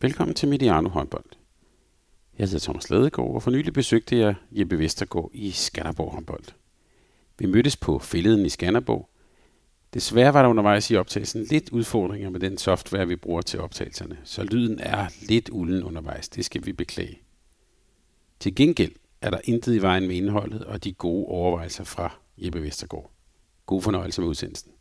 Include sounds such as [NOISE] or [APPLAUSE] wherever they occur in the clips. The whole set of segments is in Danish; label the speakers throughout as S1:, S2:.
S1: Velkommen til Mediano håndbold. Jeg hedder Thomas Ladegaard, og for nylig besøgte jeg Jeppe Vestergaard i Skanderborg håndbold. Vi mødtes på fælleden i Skanderborg. Desværre var der undervejs i optagelsen lidt udfordringer med den software, vi bruger til optagelserne, så lyden er lidt ulden undervejs. Det skal vi beklage. Til gengæld er der intet i vejen med indholdet og de gode overvejelser fra Jeppe Vestergaard. God fornøjelse med udsendelsen.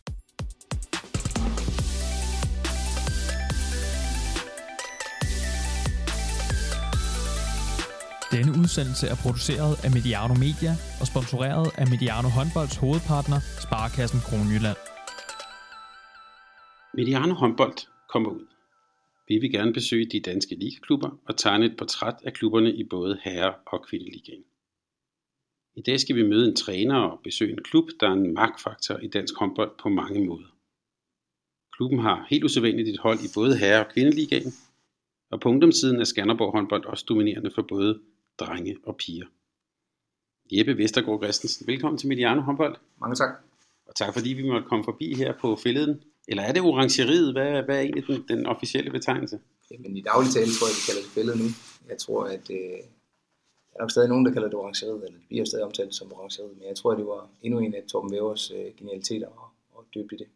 S2: Denne udsendelse er produceret af Mediano Media og sponsoreret af Mediano Håndbolds hovedpartner, Sparkassen Kronjylland.
S1: Mediano håndbold kommer ud. Vi vil gerne besøge de danske ligaklubber og tegne et portræt af klubberne i både herre- og kvindeligaen. I dag skal vi møde en træner og besøge en klub, der er en magtfaktor i dansk håndbold på mange måder. Klubben har helt usædvanligt et hold i både herre- og kvindeligaen, og på ungdomssiden er Skanderborg håndbold også dominerende for både drenge og piger. Jeppe Vestergaard Christensen, velkommen til Mediano håndbold.
S3: Mange tak.
S1: Og tak fordi vi måtte komme forbi her på fælleden. Eller er det orangeriet? Hvad, hvad er egentlig den, den officielle betegnelse?
S3: Jamen i daglig tale tror jeg, vi kalder det fældet nu. Jeg tror, at øh, der er nok stadig nogen, der kalder det orangeriet, eller det bliver stadig omtalt som orangeriet, men jeg tror, at det var endnu en af Torben Vævers øh, genialiteter at, at døbe det.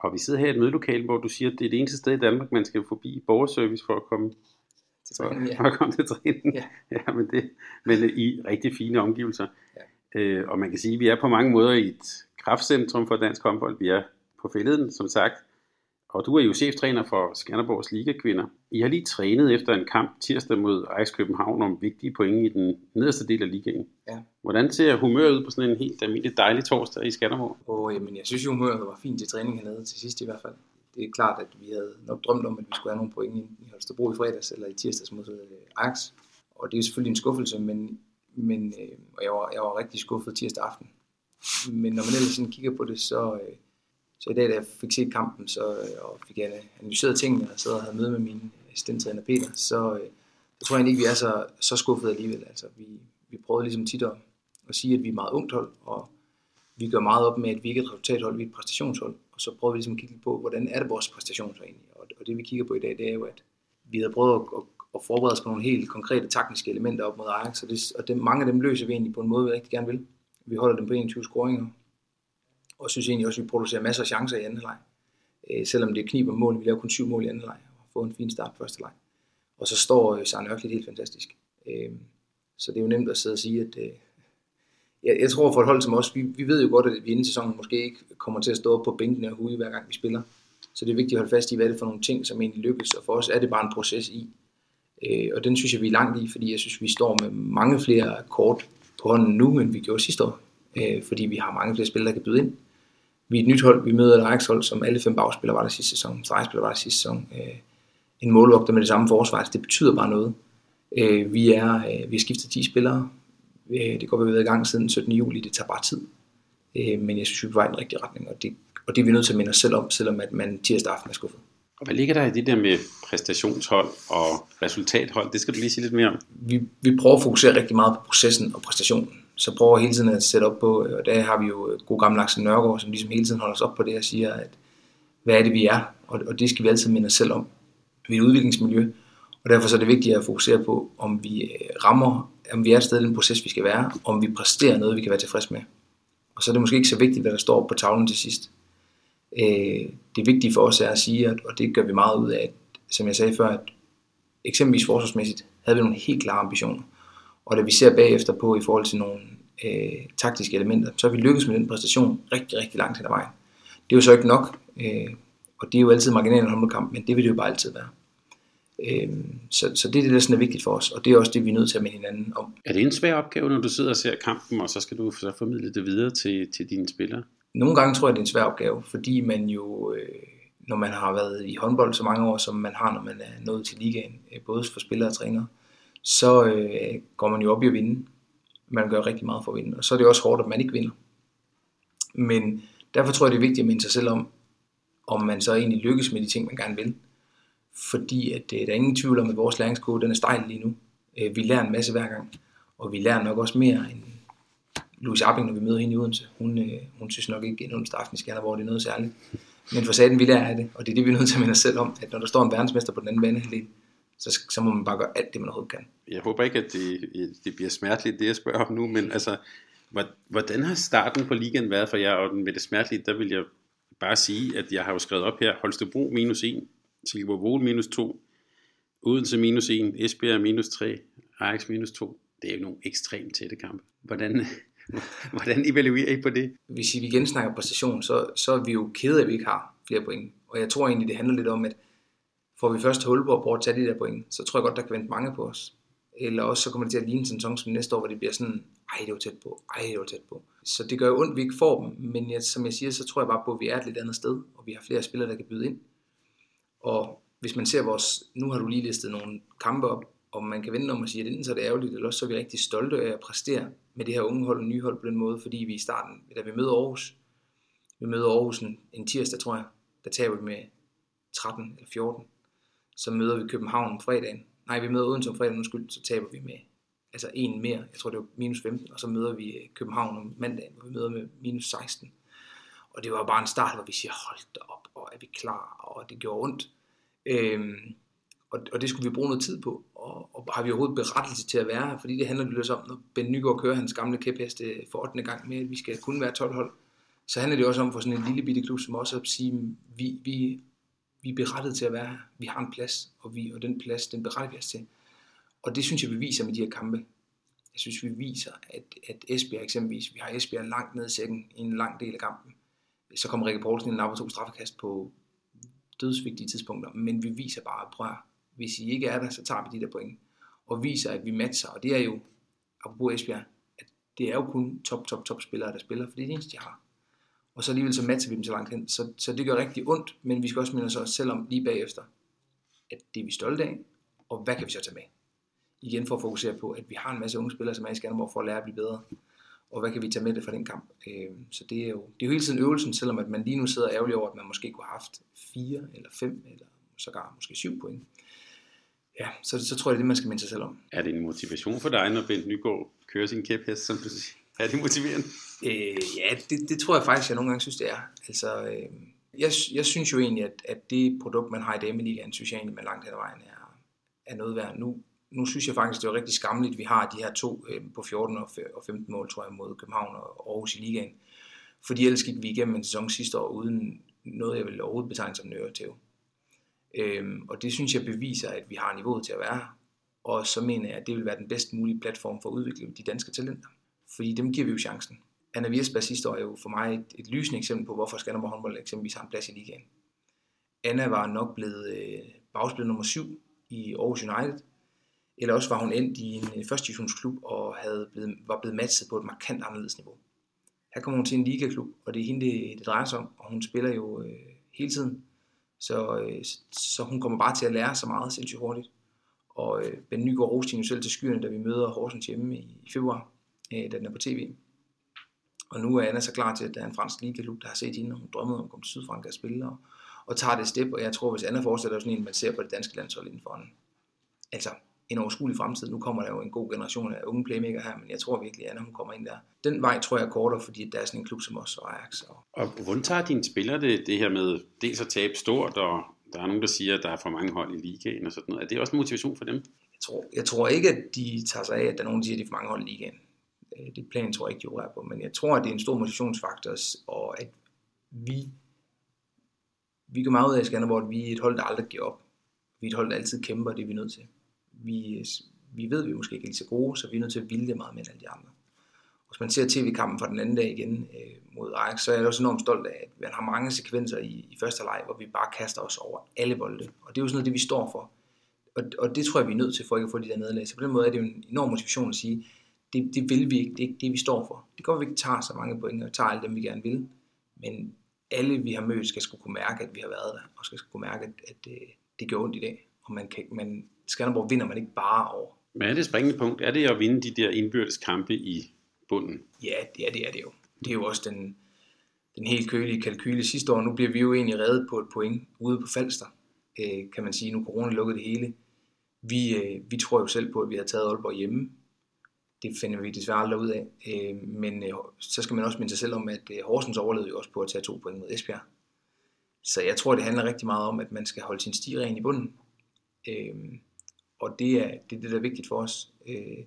S1: Og vi sidder her i et mødelokale, hvor du siger, at det er det eneste sted i Danmark, man skal forbi borgerservice for at komme
S3: Til træning, ja. [LAUGHS]
S1: for at komme til træning.
S3: Ja.
S1: ja men, det, men i rigtig fine omgivelser.
S3: Ja.
S1: Øh, og man kan sige, at vi er på mange måder i et kraftcentrum for dansk håndbold. Vi er på fælleden, som sagt. Og du er jo cheftræner for Skanderborgs Liga-kvinder. I har lige trænet efter en kamp tirsdag mod Ajax København om vigtige point i den nederste del af ligaen.
S3: Ja.
S1: Hvordan ser humøret ud på sådan en helt almindelig dejlig torsdag i Skanderborg?
S3: Og jamen, jeg synes jo, humøret var fint til træning hernede til sidst i hvert fald. Det er klart, at vi havde nok drømt om, at vi skulle have nogle point i- Holstebro i fredags eller i tirsdags mod øh, Ajax. Og det er jo selvfølgelig en skuffelse, men, men øh, og jeg, var, jeg var rigtig skuffet tirsdag aften. Men når man ellers sådan kigger på det, så, øh, så i dag, da jeg fik set kampen, så, øh, og fik analyseret tingene, og sad og havde møde med min assistenttræner Peter, så, øh, så tror jeg egentlig ikke, vi er så, så skuffet alligevel. Altså, vi, vi prøvede ligesom tit at, at sige, at vi er meget ungt hold, og vi gør meget op med, at vi ikke er et resultathold, vi er et præstationshold. Og så prøver vi ligesom at kigge på, hvordan er det vores præstation så egentlig. Og, og det vi kigger på i dag, det er jo, at vi havde prøvet at, at, at forberede os på nogle helt konkrete taktiske elementer op mod Ajax, og, det, og det, mange af dem løser vi egentlig på en måde, vi rigtig gerne vil. Vi holder dem på 21 scoringer, og synes egentlig også, at vi producerer masser af chancer i anden halvleg. Øh, selvom det kniber mål, vi laver kun syv mål i anden halvleg, og har fået en fin start første halvleg. Og så står øh, Søren Ørklit helt fantastisk. Øh, så det er jo nemt at sidde og sige, at øh, jeg, jeg tror for et hold som os, vi, vi ved jo godt, at vi inden sæsonen måske ikke kommer til at stå op på bænken og hude hver gang vi spiller. Så det er vigtigt at holde fast i, hvad er det for nogle ting, som egentlig lykkes, og for os er det bare en proces i. Øh, og den synes jeg, vi er langt i, fordi jeg synes, vi står med mange flere kort på hånden nu, end vi gjorde sidste år. Øh, fordi vi har mange flere spillere, der kan byde ind. Vi er et nyt hold, vi møder et Ajax-hold, som alle fem bagspillere var der sidste sæson, stregspillere var der sidste sæson. Øh, en målvogter med det samme forsvar, så det betyder bare noget. Øh, vi, er, øh, vi har skiftet 10 spillere. Øh, det går vi været i gang siden 17. juli, det tager bare tid. Øh, men jeg synes, vi er på vej i den rigtige retning, og det, og det er vi nødt til at minde os selv om, selvom at man tirsdag aften er skuffet.
S1: Og hvad ligger der i det der med præstationshold og resultathold? Det skal du lige sige lidt mere om.
S3: vi, vi prøver at fokusere rigtig meget på processen og præstationen. Så prøver hele tiden at sætte op på, og der har vi jo god gamle Axel Nørgaard, som ligesom hele tiden holder os op på det og siger, at hvad er det, vi er? Og, og det skal vi altid minde os selv om. Vi er et udviklingsmiljø, og derfor så er det vigtigt at fokusere på, om vi øh, rammer, om vi er et sted i den proces, vi skal være, om vi præsterer noget, vi kan være tilfreds med. Og så er det måske ikke så vigtigt, hvad der står på tavlen til sidst. Øh, det vigtige for os er at sige, at, og det gør vi meget ud af, at, som jeg sagde før, at eksempelvis forsvarsmæssigt havde vi nogle helt klare ambitioner. Og da vi ser bagefter på i forhold til nogle øh, taktiske elementer, så har vi lykkes med den præstation rigtig, rigtig langt hen ad vejen. Det er jo så ikke nok, øh, og det er jo altid marginalen håndboldkamp, men det vil det jo bare altid være. Øh, så, så det er det, der sådan er vigtigt for os, og det er også det, vi er nødt til at minde hinanden om.
S1: Er det en svær opgave, når du sidder og ser kampen, og så skal du så formidle det videre til, til dine spillere?
S3: Nogle gange tror jeg, det er en svær opgave, fordi man jo, øh, når man har været i håndbold så mange år, som man har, når man er nået til ligaen, øh, både for spillere og trænere, så øh, går man jo op i at vinde. Man gør rigtig meget for at vinde, og så er det også hårdt, at man ikke vinder. Men derfor tror jeg, det er vigtigt at minde sig selv om, om man så egentlig lykkes med de ting, man gerne vil. Fordi at, øh, der er ingen tvivl om, at vores læringskode den er stejl lige nu. Øh, vi lærer en masse hver gang, og vi lærer nok også mere end Louise Apping, når vi møder hende i Odense. Hun, øh, hun synes nok ikke, at en onsdag aften i Skanderborg det er noget særligt. Men for satan, vi lærer af det, og det er det, vi er nødt til at minde os selv om, at når der står en verdensmester på den anden banehalvdel, så, så må man bare gøre alt det, man overhovedet kan.
S1: Jeg håber ikke, at det, øh, det bliver smerteligt, det jeg spørger om nu, men altså, hvordan har starten på ligaen været for jer, og med det smertelige, der vil jeg bare sige, at jeg har jo skrevet op her, Holstebro minus 1, Silkeborg minus 2, Odense minus 1, Esbjerg minus 3, Ajax minus 2. Det er jo nogle ekstremt tætte kampe. Hvordan, [LAUGHS] hvordan evaluerer I på det?
S3: Hvis vi igen snakker præstation, så, så er vi jo kede af, at vi ikke har flere point. Og jeg tror egentlig, det handler lidt om, at får vi først hul på at tage de der point, så tror jeg godt, der kan vente mange på os. Eller også så kommer det til at ligne en sæson som næste år, hvor det bliver sådan, ej, det var tæt på, ej, det var tæt på. Så det gør jo ondt, at vi ikke får dem, men jeg, som jeg siger, så tror jeg bare på, at vi er et lidt andet sted, og vi har flere spillere, der kan byde ind. Og hvis man ser vores, nu har du lige listet nogle kampe op, og man kan vende om og sige, at enten så er det ærgerligt, eller også så er vi rigtig stolte af at præstere med det her unge hold og nye hold på den måde, fordi vi i starten, da vi møder Aarhus, vi møder Aarhus en, en tirsdag, tror jeg, der taber vi med 13 eller 14. Så møder vi København om fredagen. Nej, vi møder Odense om fredagen, undskyld, så taber vi med altså en mere, jeg tror det var minus 15, og så møder vi øh, København om mandagen, hvor vi møder med minus 16. Og det var bare en start, hvor vi siger, hold da op, og er vi klar, og det gjorde ondt. Øhm, og, og det skulle vi bruge noget tid på, og, og har vi overhovedet berettelse til at være her, fordi det handler det om, når Ben Nygaard kører hans gamle kæpheste for 8. gang med, at vi skal kun være 12 hold, så handler det også om for sådan en lille bitte klub som også at sige, vi, vi, vi er berettet til at være her, vi har en plads, og, vi, og den plads, den beretter vi os til. Og det synes jeg, vi viser med de her kampe. Jeg synes, vi viser, at, at Esbjerg eksempelvis, vi har Esbjerg langt ned i sækken i en lang del af kampen. Så kommer Rikke Poulsen ind og to straffekast på dødsvigtige tidspunkter, men vi viser bare, prøv hvis I ikke er der, så tager vi de der point. Og viser, at vi matcher, og det er jo, apropos Esbjerg, at det er jo kun top, top, top spillere, der spiller, for det er det eneste, de har. Og så alligevel så matcher vi dem så langt hen. Så, så det gør rigtig ondt, men vi skal også minde os selv om lige bagefter, at det er vi stolte af, og hvad kan vi så tage med? Igen for at fokusere på, at vi har en masse unge spillere, som er i Skanderborg for at lære at blive bedre. Og hvad kan vi tage med det fra den kamp? Øh, så det er, jo, det er jo hele tiden øvelsen, selvom at man lige nu sidder ærgerlig over, at man måske kunne have haft fire eller fem eller sågar måske syv point ja, så, så tror jeg, det er det, man skal minde sig selv om.
S1: Er det en motivation for dig, når Bent Nygaard kører sin kæphest, som du siger? Er det motiverende?
S3: Øh, ja, det, det tror jeg faktisk, jeg nogle gange synes, det er. Altså, øh, jeg, jeg synes jo egentlig, at, at det produkt, man har i dameligaen, synes jeg egentlig, man langt hen ad vejen er, er noget værd. Nu, nu synes jeg faktisk, det er rigtig skamligt, at vi har de her to øh, på 14 og 15 mål, tror jeg, mod København og Aarhus i ligaen. Fordi ellers gik vi igennem en sæson sidste år uden noget, jeg vil overhovedet betegne som nøretæv. Øhm, og det synes jeg beviser, at vi har niveauet til at være her. Og så mener jeg, at det vil være den bedst mulige platform for at udvikle de danske talenter. Fordi dem giver vi jo chancen. Anna Virsberg sidste år er jo for mig et, et lysende eksempel på, hvorfor Skanderborg håndbold eksempelvis har en plads i ligaen. Anna var nok blevet øh, bagspiller nummer 7 i Aarhus United, eller også var hun endt i en første divisionsklub og havde blevet, var blevet matchet på et markant anderledes niveau. Her kommer hun til en ligaklub, og det er hende, det, det drejer sig om, og hun spiller jo øh, hele tiden så, øh, så hun kommer bare til at lære så meget sindssygt hurtigt. Og øh, Ben Nygaard roste jo selv til skyerne, da vi møder Horsens hjemme i, i februar, øh, da den er på tv. Og nu er Anna så klar til, at der er en fransk ligaklub, der har set hende, og hun drømmer om at komme til Sydfrankrig og spille, og, og tager det step, og jeg tror, hvis Anna fortsætter sådan en, man ser på det danske landshold inden for en, altså en overskuelig fremtid. Nu kommer der jo en god generation af unge playmaker her, men jeg tror virkelig, at Anna hun kommer ind der. Den vej tror jeg er kortere, fordi der er sådan en klub som os og Ajax. Og,
S1: og hvordan tager dine spillere det, det her med dels at tabe stort, og der er nogen, der siger, at der er for mange hold i ligaen og sådan noget. Er det også en motivation for dem?
S3: Jeg tror, jeg tror ikke, at de tager sig af, at der er nogen, der siger, at de er for mange hold i ligaen. Øh, det plan tror jeg ikke, de opererer på, men jeg tror, at det er en stor motivationsfaktor, og at vi, vi går meget ud af Skanderborg, at vi er et hold, der aldrig giver op. Vi er et hold, der altid kæmper, det er vi nødt til vi, vi ved, at vi måske ikke er lige så gode, så vi er nødt til at ville det meget mere end alle de andre. Hvis man ser tv-kampen fra den anden dag igen øh, mod Ajax, så er jeg også enormt stolt af, at man har mange sekvenser i, i første leg, hvor vi bare kaster os over alle bolde. Og det er jo sådan noget, det vi står for. Og, og det tror jeg, vi er nødt til for ikke at få de der nederlag. Så på den måde er det jo en enorm motivation at sige, det, det vil vi ikke, det er ikke det, vi står for. Det går, at vi ikke tager så mange point, og tager alle dem, vi gerne vil. Men alle, vi har mødt, skal skulle kunne mærke, at vi har været der, og skal kunne mærke, at, at det, det gør ondt i dag. Og man, kan, man, Skanderborg vinder man ikke bare over.
S1: Men er det springende punkt? Er det at vinde de der indbyrdes kampe i bunden?
S3: Ja, ja, det er det jo. Det er jo også den, den helt kølige kalkyle sidste år. Nu bliver vi jo egentlig reddet på et point ude på Falster, øh, kan man sige. Nu corona lukkede det hele. Vi, øh, vi tror jo selv på, at vi har taget Aalborg hjemme. Det finder vi desværre aldrig ud af. Øh, men øh, så skal man også minde sig selv om, at øh, Horsens overlevede jo også på at tage to point mod Esbjerg. Så jeg tror, det handler rigtig meget om, at man skal holde sin sti ren i bunden. Øh, og det er, det er det, der er vigtigt for os. Øh,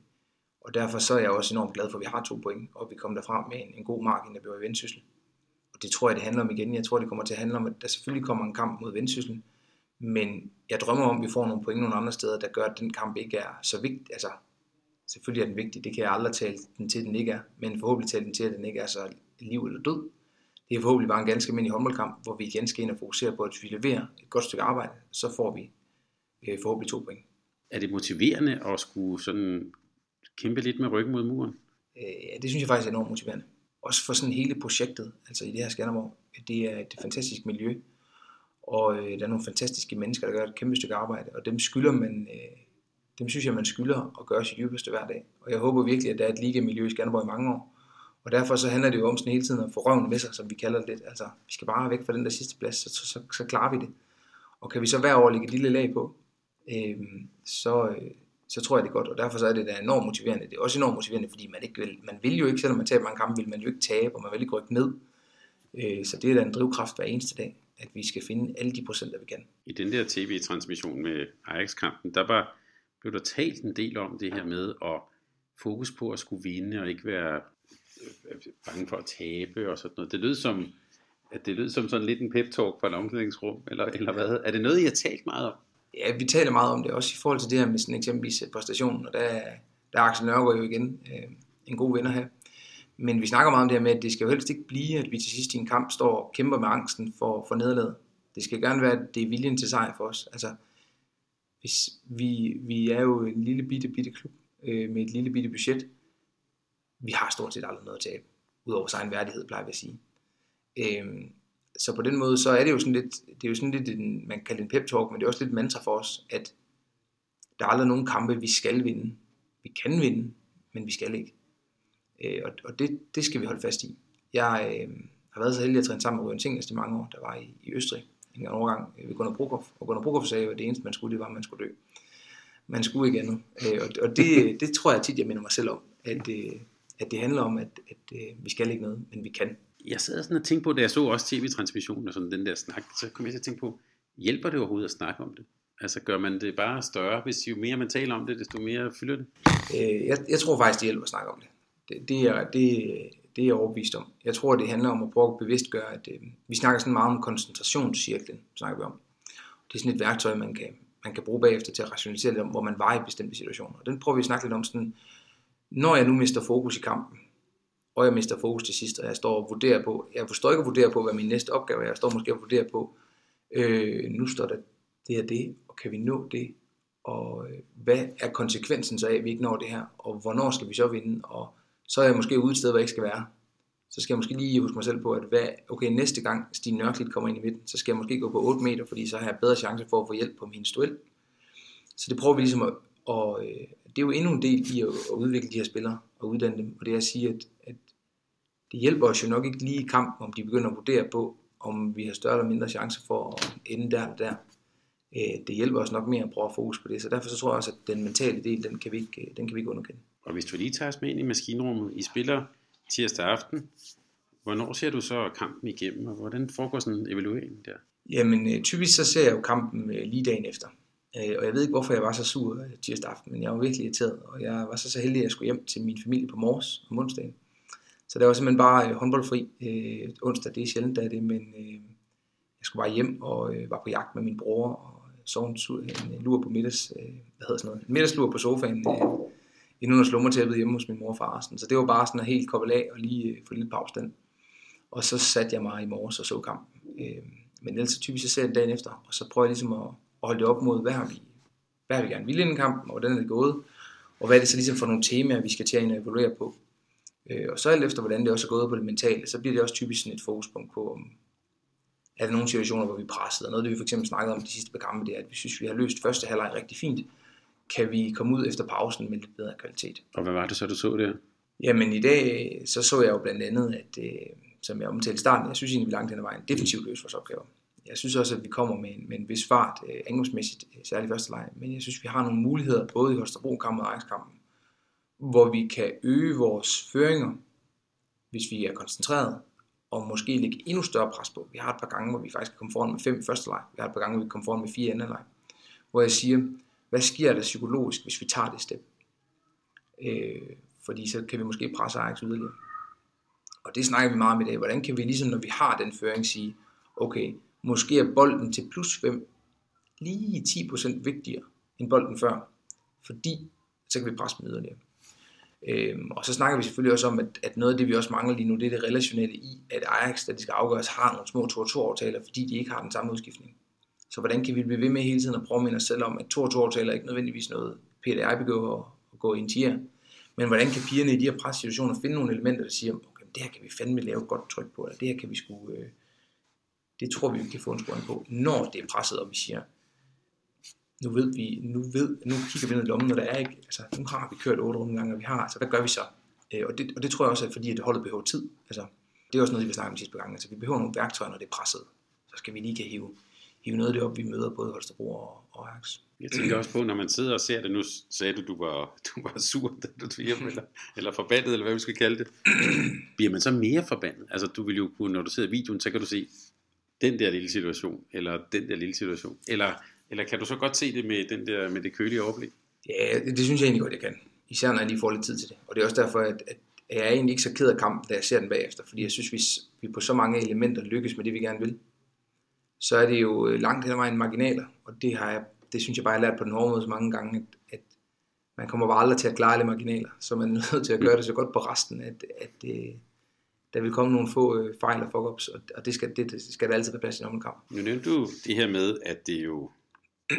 S3: og derfor så er jeg også enormt glad for, at vi har to point, og vi kom derfra med en, en god margin, der bliver i vendsyssel. Og det tror jeg, det handler om igen. Jeg tror, det kommer til at handle om, at der selvfølgelig kommer en kamp mod vendsyssel, men jeg drømmer om, at vi får nogle point nogle andre steder, der gør, at den kamp ikke er så vigtig. Altså, selvfølgelig er den vigtig, det kan jeg aldrig tale den til, den ikke er, men forhåbentlig tale den til, at den ikke er så liv eller død. Det er forhåbentlig bare en ganske almindelig håndboldkamp, hvor vi igen skal ind og fokusere på, at vi leverer et godt stykke arbejde, så får vi øh, forhåbentlig to point.
S1: Er det motiverende at skulle sådan kæmpe lidt med ryggen mod muren?
S3: Øh, ja, det synes jeg faktisk er enormt motiverende. Også for sådan hele projektet, altså i det her Skanderborg. Det er et fantastisk miljø, og øh, der er nogle fantastiske mennesker, der gør et kæmpe stykke arbejde, og dem skylder man, øh, dem synes jeg, man skylder at gøre sit dybeste hver dag. Og jeg håber virkelig, at der er et liga-miljø i Skanderborg i mange år. Og derfor så handler det jo om sådan hele tiden at få røven med sig, som vi kalder det lidt. Altså, vi skal bare væk fra den der sidste plads, så, så, så, så klarer vi det. Og kan vi så hver år lægge et lille lag på, øh, så, øh, så tror jeg det er godt. Og derfor så er det da enormt motiverende. Det er også enormt motiverende, fordi man, ikke vil, man vil jo ikke, selvom man taber mange kampe, vil man jo ikke tabe, og man vil ikke rykke ned. Øh, så det er da en drivkraft hver eneste dag, at vi skal finde alle de procenter, vi kan.
S1: I den der tv-transmission med Ajax-kampen, der var, blev der talt en del om det her med at fokus på at skulle vinde og ikke være øh, øh, bange for at tabe og sådan noget. Det lød som, at det lød som sådan lidt en pep-talk fra et omklædningsrum, eller, eller hvad? Er det noget, I har talt meget om?
S3: Ja, vi taler meget om det, også i forhold til det her med sådan eksempelvis øh, præstationen, og der, der er Axel Nørgaard jo igen øh, en god vinder her. Men vi snakker meget om det her med, at det skal jo helst ikke blive, at vi til sidst i en kamp står og kæmper med angsten for, for nederlaget. Det skal gerne være, at det er viljen til sejr for os. Altså, hvis vi, vi er jo en lille bitte, bitte klub øh, med et lille bitte budget. Vi har stort set aldrig noget at tabe, udover egen værdighed, plejer vi at sige. Øh, så på den måde, så er det jo sådan lidt, det er jo sådan lidt en, man kan kalde en pep talk, men det er også lidt mantra for os, at der er aldrig nogen kampe, vi skal vinde. Vi kan vinde, men vi skal ikke. Øh, og og det, det skal vi holde fast i. Jeg øh, har været så heldig at træne sammen med Røen Tingnes i mange år, der var i, i Østrig en overgang øh, ved Gunnar Brokoff, og Gunnar Brokoff sagde, at det eneste man skulle, det var, at man skulle dø. Man skulle ikke andet. Øh, og, og det, det tror jeg tit, jeg minder mig selv om, at, øh, at det handler om, at, at øh, vi skal ikke noget, men vi kan
S1: jeg sad sådan og tænkte på, da jeg så også tv-transmissionen og sådan den der snak, så kom jeg til at tænke på, hjælper det overhovedet at snakke om det? Altså gør man det bare større, hvis jo mere man taler om det, desto mere fylder det?
S3: Øh, jeg, jeg tror faktisk, det hjælper at snakke om det. Det, det, er, det, det er jeg overbevist om. Jeg tror, det handler om at prøve at bevidstgøre, at øh, vi snakker sådan meget om koncentrationscirklen, snakker vi om. Det er sådan et værktøj, man kan, man kan bruge bagefter til at rationalisere lidt om, hvor man var i bestemte situationer. Den prøver vi at snakke lidt om sådan, når jeg nu mister fokus i kampen, og jeg mister fokus til sidst, og jeg står og vurderer på, jeg forstår ikke at vurdere på, hvad min næste opgave er, jeg står måske og vurderer på, øh, nu står der det og det, og kan vi nå det, og øh, hvad er konsekvensen så af, at vi ikke når det her, og hvornår skal vi så vinde, og så er jeg måske ude et sted, hvor jeg ikke skal være. Så skal jeg måske lige huske mig selv på, at hvad, okay, næste gang Stine Nørklid kommer ind i midten, så skal jeg måske gå på 8 meter, fordi så har jeg bedre chance for at få hjælp på min duel. Så det prøver vi ligesom at, og øh, det er jo endnu en del i at, at udvikle de her spillere og uddanne dem, og det er at sige, at, at det hjælper os jo nok ikke lige i kampen, om de begynder at vurdere på, om vi har større eller mindre chance for at ende der eller der. Øh, det hjælper os nok mere at prøve at fokus på det, så derfor så tror jeg også, at den mentale del, den kan vi ikke, den kan vi ikke underkende.
S1: Og hvis du lige tager os med ind i maskinrummet, I spiller tirsdag aften, hvornår ser du så kampen igennem, og hvordan foregår sådan en evaluering der?
S3: Jamen øh, typisk så ser jeg jo kampen øh, lige dagen efter. Og jeg ved ikke, hvorfor jeg var så sur tirsdag aften, men jeg var virkelig irriteret, og jeg var så så heldig, at jeg skulle hjem til min familie på Mors om onsdagen. Så det var simpelthen bare øh, håndboldfri øh, onsdag. Det er sjældent, der er det, men øh, jeg skulle bare hjem og øh, var på jagt med min bror og sov en, øh, en øh, lur på middags, øh, hvad hedder sådan noget, en middagslur på sofaen, øh, inden under slummertæppet hjemme hos min mor og far. Sådan. Så det var bare sådan helt koble af og lige øh, få lidt pause Og så satte jeg mig i morges og så kampen. Øh, men ellers så typisk så ser jeg dagen efter, og så prøver jeg ligesom at, at holde det op mod, hvad har vi, hvad har vi gerne ville inden kampen, og hvordan er det gået, og hvad er det så ligesom for nogle temaer, vi skal til at evaluere på. Øh, og så alt efter, hvordan det også er gået på det mentale, så bliver det også typisk sådan et fokuspunkt på, om er der nogle situationer, hvor vi er presset. Og noget, det vi for eksempel snakkede om de sidste par kampe, det er, at vi synes, vi har løst første halvleg rigtig fint. Kan vi komme ud efter pausen med lidt bedre kvalitet?
S1: Og hvad var det så, du så der?
S3: Jamen i dag, så så jeg jo blandt andet, at øh, som jeg omtalte i starten, jeg synes egentlig, vi langt hen ad vejen defensivt løst vores opgaver. Jeg synes også, at vi kommer med en, med en vis fart, øh, angrebsmæssigt, særligt første leg, men jeg synes, vi har nogle muligheder, både i Holstebro-kampen og Ajax-kampen, hvor vi kan øge vores føringer, hvis vi er koncentreret, og måske lægge endnu større pres på. Vi har et par gange, hvor vi faktisk kan komme foran med fem i første leg. Vi har et par gange, hvor vi kan komme foran med fire i anden leg. Hvor jeg siger, hvad sker der psykologisk, hvis vi tager det step? Øh, fordi så kan vi måske presse Ajax yderligere. Og det snakker vi meget om i dag. Hvordan kan vi ligesom, når vi har den føring, sige, okay, måske er bolden til plus 5 lige 10% vigtigere end bolden før, fordi så kan vi presse dem yderligere. Øhm, og så snakker vi selvfølgelig også om, at, at noget af det, vi også mangler lige nu, det er det relationelle i, at Ajax, da de skal afgøres, har nogle små 2-2-aftaler, fordi de ikke har den samme udskiftning. Så hvordan kan vi blive ved med hele tiden at prøve at minde os selv om, at 2-2-aftaler ikke nødvendigvis noget, Peter jeg begår at gå i en tier. Men hvordan kan pigerne i de her pressituationer finde nogle elementer, der siger, okay, det her kan vi fandme lave et godt tryk på, eller det her kan vi sgu, øh, det tror vi, vi kan få en scoring på, når det er presset, og vi siger, nu ved vi, nu ved, nu kigger vi ned i lommen, når der er ikke, altså nu har vi kørt otte runde gange, og vi har, altså hvad gør vi så? Øh, og, det, og det tror jeg også er fordi, at holdet behøver tid. Altså, det er også noget, vi snakker om sidste gang. Altså, vi behøver nogle værktøjer, når det er presset. Så skal vi lige kan hive, hive noget af det op, vi møder både Holstebro og, og Ajax.
S1: Jeg tænker også på, når man sidder og ser det, nu sagde du, du var, du var sur, da du tog hjem, [LAUGHS] eller, eller forbandet, eller hvad vi skal kalde det. Bliver man så mere forbandet? Altså, du vil jo kunne, når du ser i videoen, så kan du se den der lille situation, eller den der lille situation, eller eller kan du så godt se det med, den der, med det kølige overblik?
S3: Ja, det, det synes jeg egentlig godt, jeg kan. Især når jeg lige får lidt tid til det. Og det er også derfor, at, at jeg er egentlig ikke så ked af kampen, da jeg ser den bagefter. Fordi jeg synes, hvis vi på så mange elementer lykkes med det, vi gerne vil, så er det jo øh, langt hen ad vejen marginaler. Og det, har jeg, det synes jeg bare, jeg har lært på den hårde måde så mange gange, at, at man kommer bare aldrig til at klare alle marginaler. Så man er [LAUGHS] nødt til at gøre det så godt på resten, at, at det, der vil komme nogle få øh, fejl og fuck-ups, og det skal, det, det skal der altid være plads i en kamp.
S1: Nu nævnte du det her med, at det jo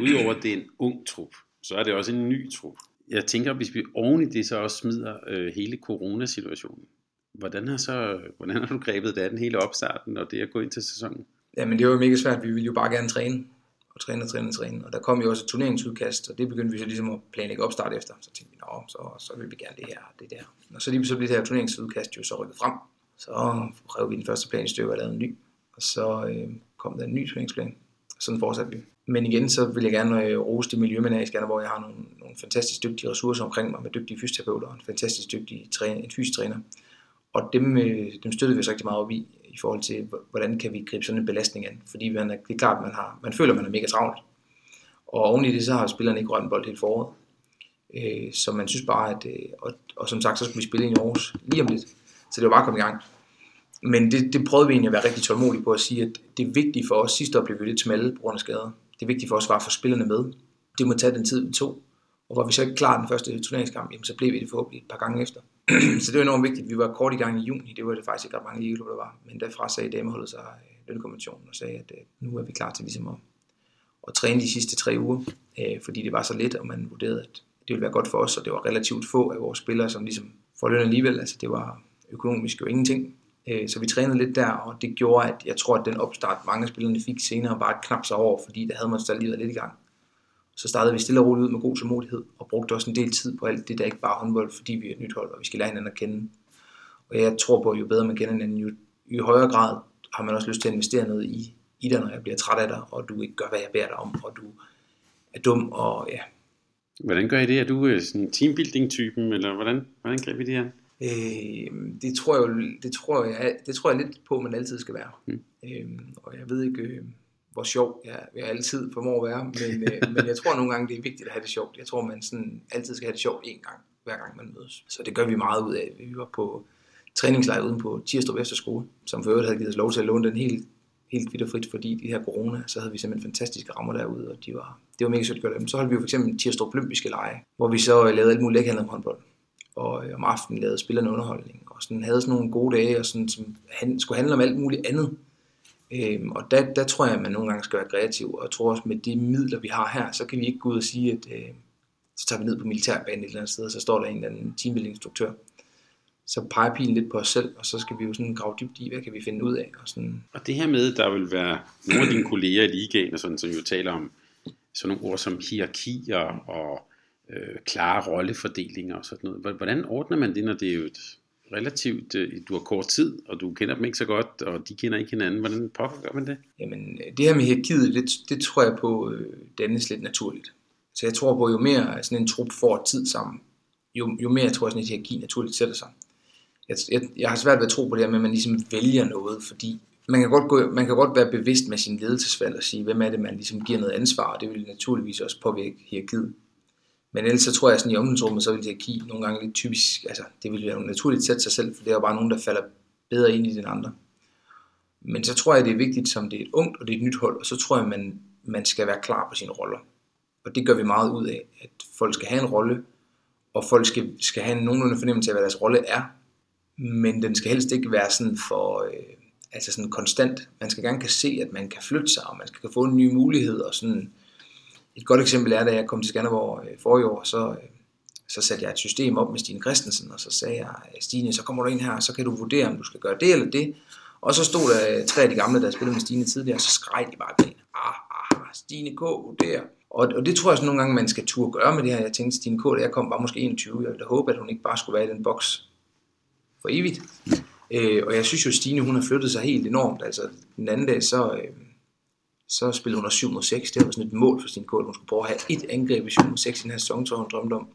S1: udover det er en ung trup, så er det også en ny trup. Jeg tænker, hvis vi oven i det så også smider øh, hele coronasituationen, hvordan har, så, hvordan har du grebet det af den hele opstarten og det at gå ind til sæsonen?
S3: Ja, men det var jo mega svært. Vi ville jo bare gerne træne og træne og træne og træne. Og der kom jo også et turneringsudkast, og det begyndte vi så ligesom at planlægge opstart efter. Så tænkte vi, nå, så, så vil vi gerne det her det der. Og så lige så blev det her turneringsudkast jo så rykket frem. Så rev vi den første plan i stykker og lavede en ny. Og så øh, kom der en ny turneringsplan. Og sådan fortsatte vi. Men igen, så vil jeg gerne øh, rose det miljø, man er i Skanderborg. hvor jeg har nogle, nogle fantastisk dygtige ressourcer omkring mig med dygtige fysioterapeuter og en fantastisk dygtig træner, en fysiotræner. Og dem, øh, dem støttede vi så rigtig meget op i, i forhold til, hvordan kan vi gribe sådan en belastning an. Fordi man er, det er klart, man, har, man føler, man er mega travlt. Og oven i det, så har spillerne ikke rørt en bold helt foråret. Øh, så man synes bare, at, øh, og, og som sagt, så skulle vi spille ind i Aarhus lige om lidt. Så det var bare at komme i gang. Men det, det prøvede vi egentlig at være rigtig tålmodige på at sige, at det er vigtigt for os. Sidste år blev vi lidt smalle på grund af skader det vigtige for os at få spillerne med. Det må tage den tid, vi tog. Og var vi så ikke klar den første turneringskamp, jamen, så blev vi det forhåbentlig et par gange efter. [CLEARS THROAT] så det var enormt vigtigt. Vi var kort i gang i juni, det var det faktisk ikke ret mange ligeklubber, der var. Men derfra sagde dameholdet sig øh, lønkonventionen og sagde, at øh, nu er vi klar til ligesom at, at træne de sidste tre uger, øh, fordi det var så let, og man vurderede, at det ville være godt for os, og det var relativt få af vores spillere, som ligesom får løn alligevel. Altså det var økonomisk jo ingenting, Øh, så vi trænede lidt der, og det gjorde, at jeg tror, at den opstart, mange af spillerne fik senere, var bare knap sig over, fordi der havde man stadig lige været lidt i gang. Så startede vi stille og roligt ud med god tålmodighed, og brugte også en del tid på alt det, der ikke bare håndbold, fordi vi er et nyt hold, og vi skal lære hinanden at kende. Og jeg tror på, at jo bedre man kender hinanden, jo, jo højere grad har man også lyst til at investere noget i, i dig, når jeg bliver træt af dig, og du ikke gør, hvad jeg beder dig om, og du er dum, og ja.
S1: Hvordan gør I det? Er du øh, sådan teambuilding-typen, eller hvordan, hvordan griber I det her?
S3: Øh, det tror jeg jo, det tror jeg, det tror jeg lidt på, man altid skal være. Mm. Øh, og jeg ved ikke, øh, hvor sjov jeg, jeg altid formår at være, men, øh, [LAUGHS] men jeg tror nogle gange, det er vigtigt at have det sjovt. Jeg tror, man sådan altid skal have det sjovt en gang, hver gang man mødes. Så det gør vi meget ud af. Vi var på træningslejr uden på Tirstrup Efterskole, som for øvrigt havde givet os lov til at låne den helt, helt vidt og frit, fordi de her corona, så havde vi simpelthen fantastiske rammer derude, og de var, det var mega sødt at gøre dem. Så holdt vi jo for eksempel Tirstrup Olympiske Lege, hvor vi så lavede alt muligt lækkerhandel om håndbold og øh, om aftenen lavede spillerne underholdning, og sådan havde sådan nogle gode dage, og sådan, som han, skulle handle om alt muligt andet. Øhm, og der, der tror jeg, at man nogle gange skal være kreativ, og jeg tror også med de midler, vi har her, så kan vi ikke gå ud og sige, at øh, så tager vi ned på militærbanen et eller andet sted, og så står der en eller anden teambuilding-instruktør. Så peger pilen lidt på os selv, og så skal vi jo sådan grave dybt i, hvad kan vi finde ud af. Og, sådan.
S1: og det her med, der vil være nogle af dine kolleger i ligaen, og sådan, som jo taler om sådan nogle ord som hierarkier og øh, klare rollefordelinger og sådan noget. Hvordan ordner man det, når det er jo et relativt, øh, du har kort tid, og du kender dem ikke så godt, og de kender ikke hinanden. Hvordan pågår man det?
S3: Jamen, det her med hierarkiet, det, det tror jeg på øh, dannes lidt naturligt. Så jeg tror på, jo mere sådan en trup får tid sammen, jo, jo mere jeg tror, sådan et hierarki naturligt sætter sig. Jeg, jeg, jeg har svært ved at tro på det her med, at man ligesom vælger noget, fordi man kan, godt gå, man kan godt være bevidst med sin ledelsesvalg og sige, hvem er det, man ligesom giver noget ansvar, og det vil naturligvis også påvirke hierarkiet. Men ellers så tror jeg sådan i omklædningsrummet, så vil hierarki nogle gange lidt typisk, altså det vil være naturligt sætte sig selv, for det er jo bare nogen, der falder bedre ind i den andre. Men så tror jeg, det er vigtigt, som det er et ungt og det er et nyt hold, og så tror jeg, man, man skal være klar på sine roller. Og det gør vi meget ud af, at folk skal have en rolle, og folk skal, skal have en nogenlunde fornemmelse af, hvad deres rolle er, men den skal helst ikke være sådan for, øh, altså sådan konstant. Man skal gerne kan se, at man kan flytte sig, og man skal få en ny mulighed, og sådan, et godt eksempel er, da jeg kom til Skanderborg øh, forrige år, så, øh, så satte jeg et system op med Stine Christensen, og så sagde jeg, øh, Stine, så kommer du ind her, og så kan du vurdere, om du skal gøre det eller det. Og så stod der øh, tre af de gamle, der spillede med Stine tidligere, og så skreg de bare pænt. Ah, ah, ah, Stine K. vurderer. Og, og det tror jeg så nogle gange, man skal turde gøre med det her. Jeg tænkte, Stine K., da jeg kom, var måske 21. Jeg ville håbe, at hun ikke bare skulle være i den boks for evigt. Øh, og jeg synes jo, Stine hun har flyttet sig helt enormt. Altså den anden dag, så, øh, så spillede hun også 7 mod 6. Det var sådan et mål for sin kål. Hun skulle prøve at have et angreb i 7 mod 6 i den her sæson, tror hun drømte om.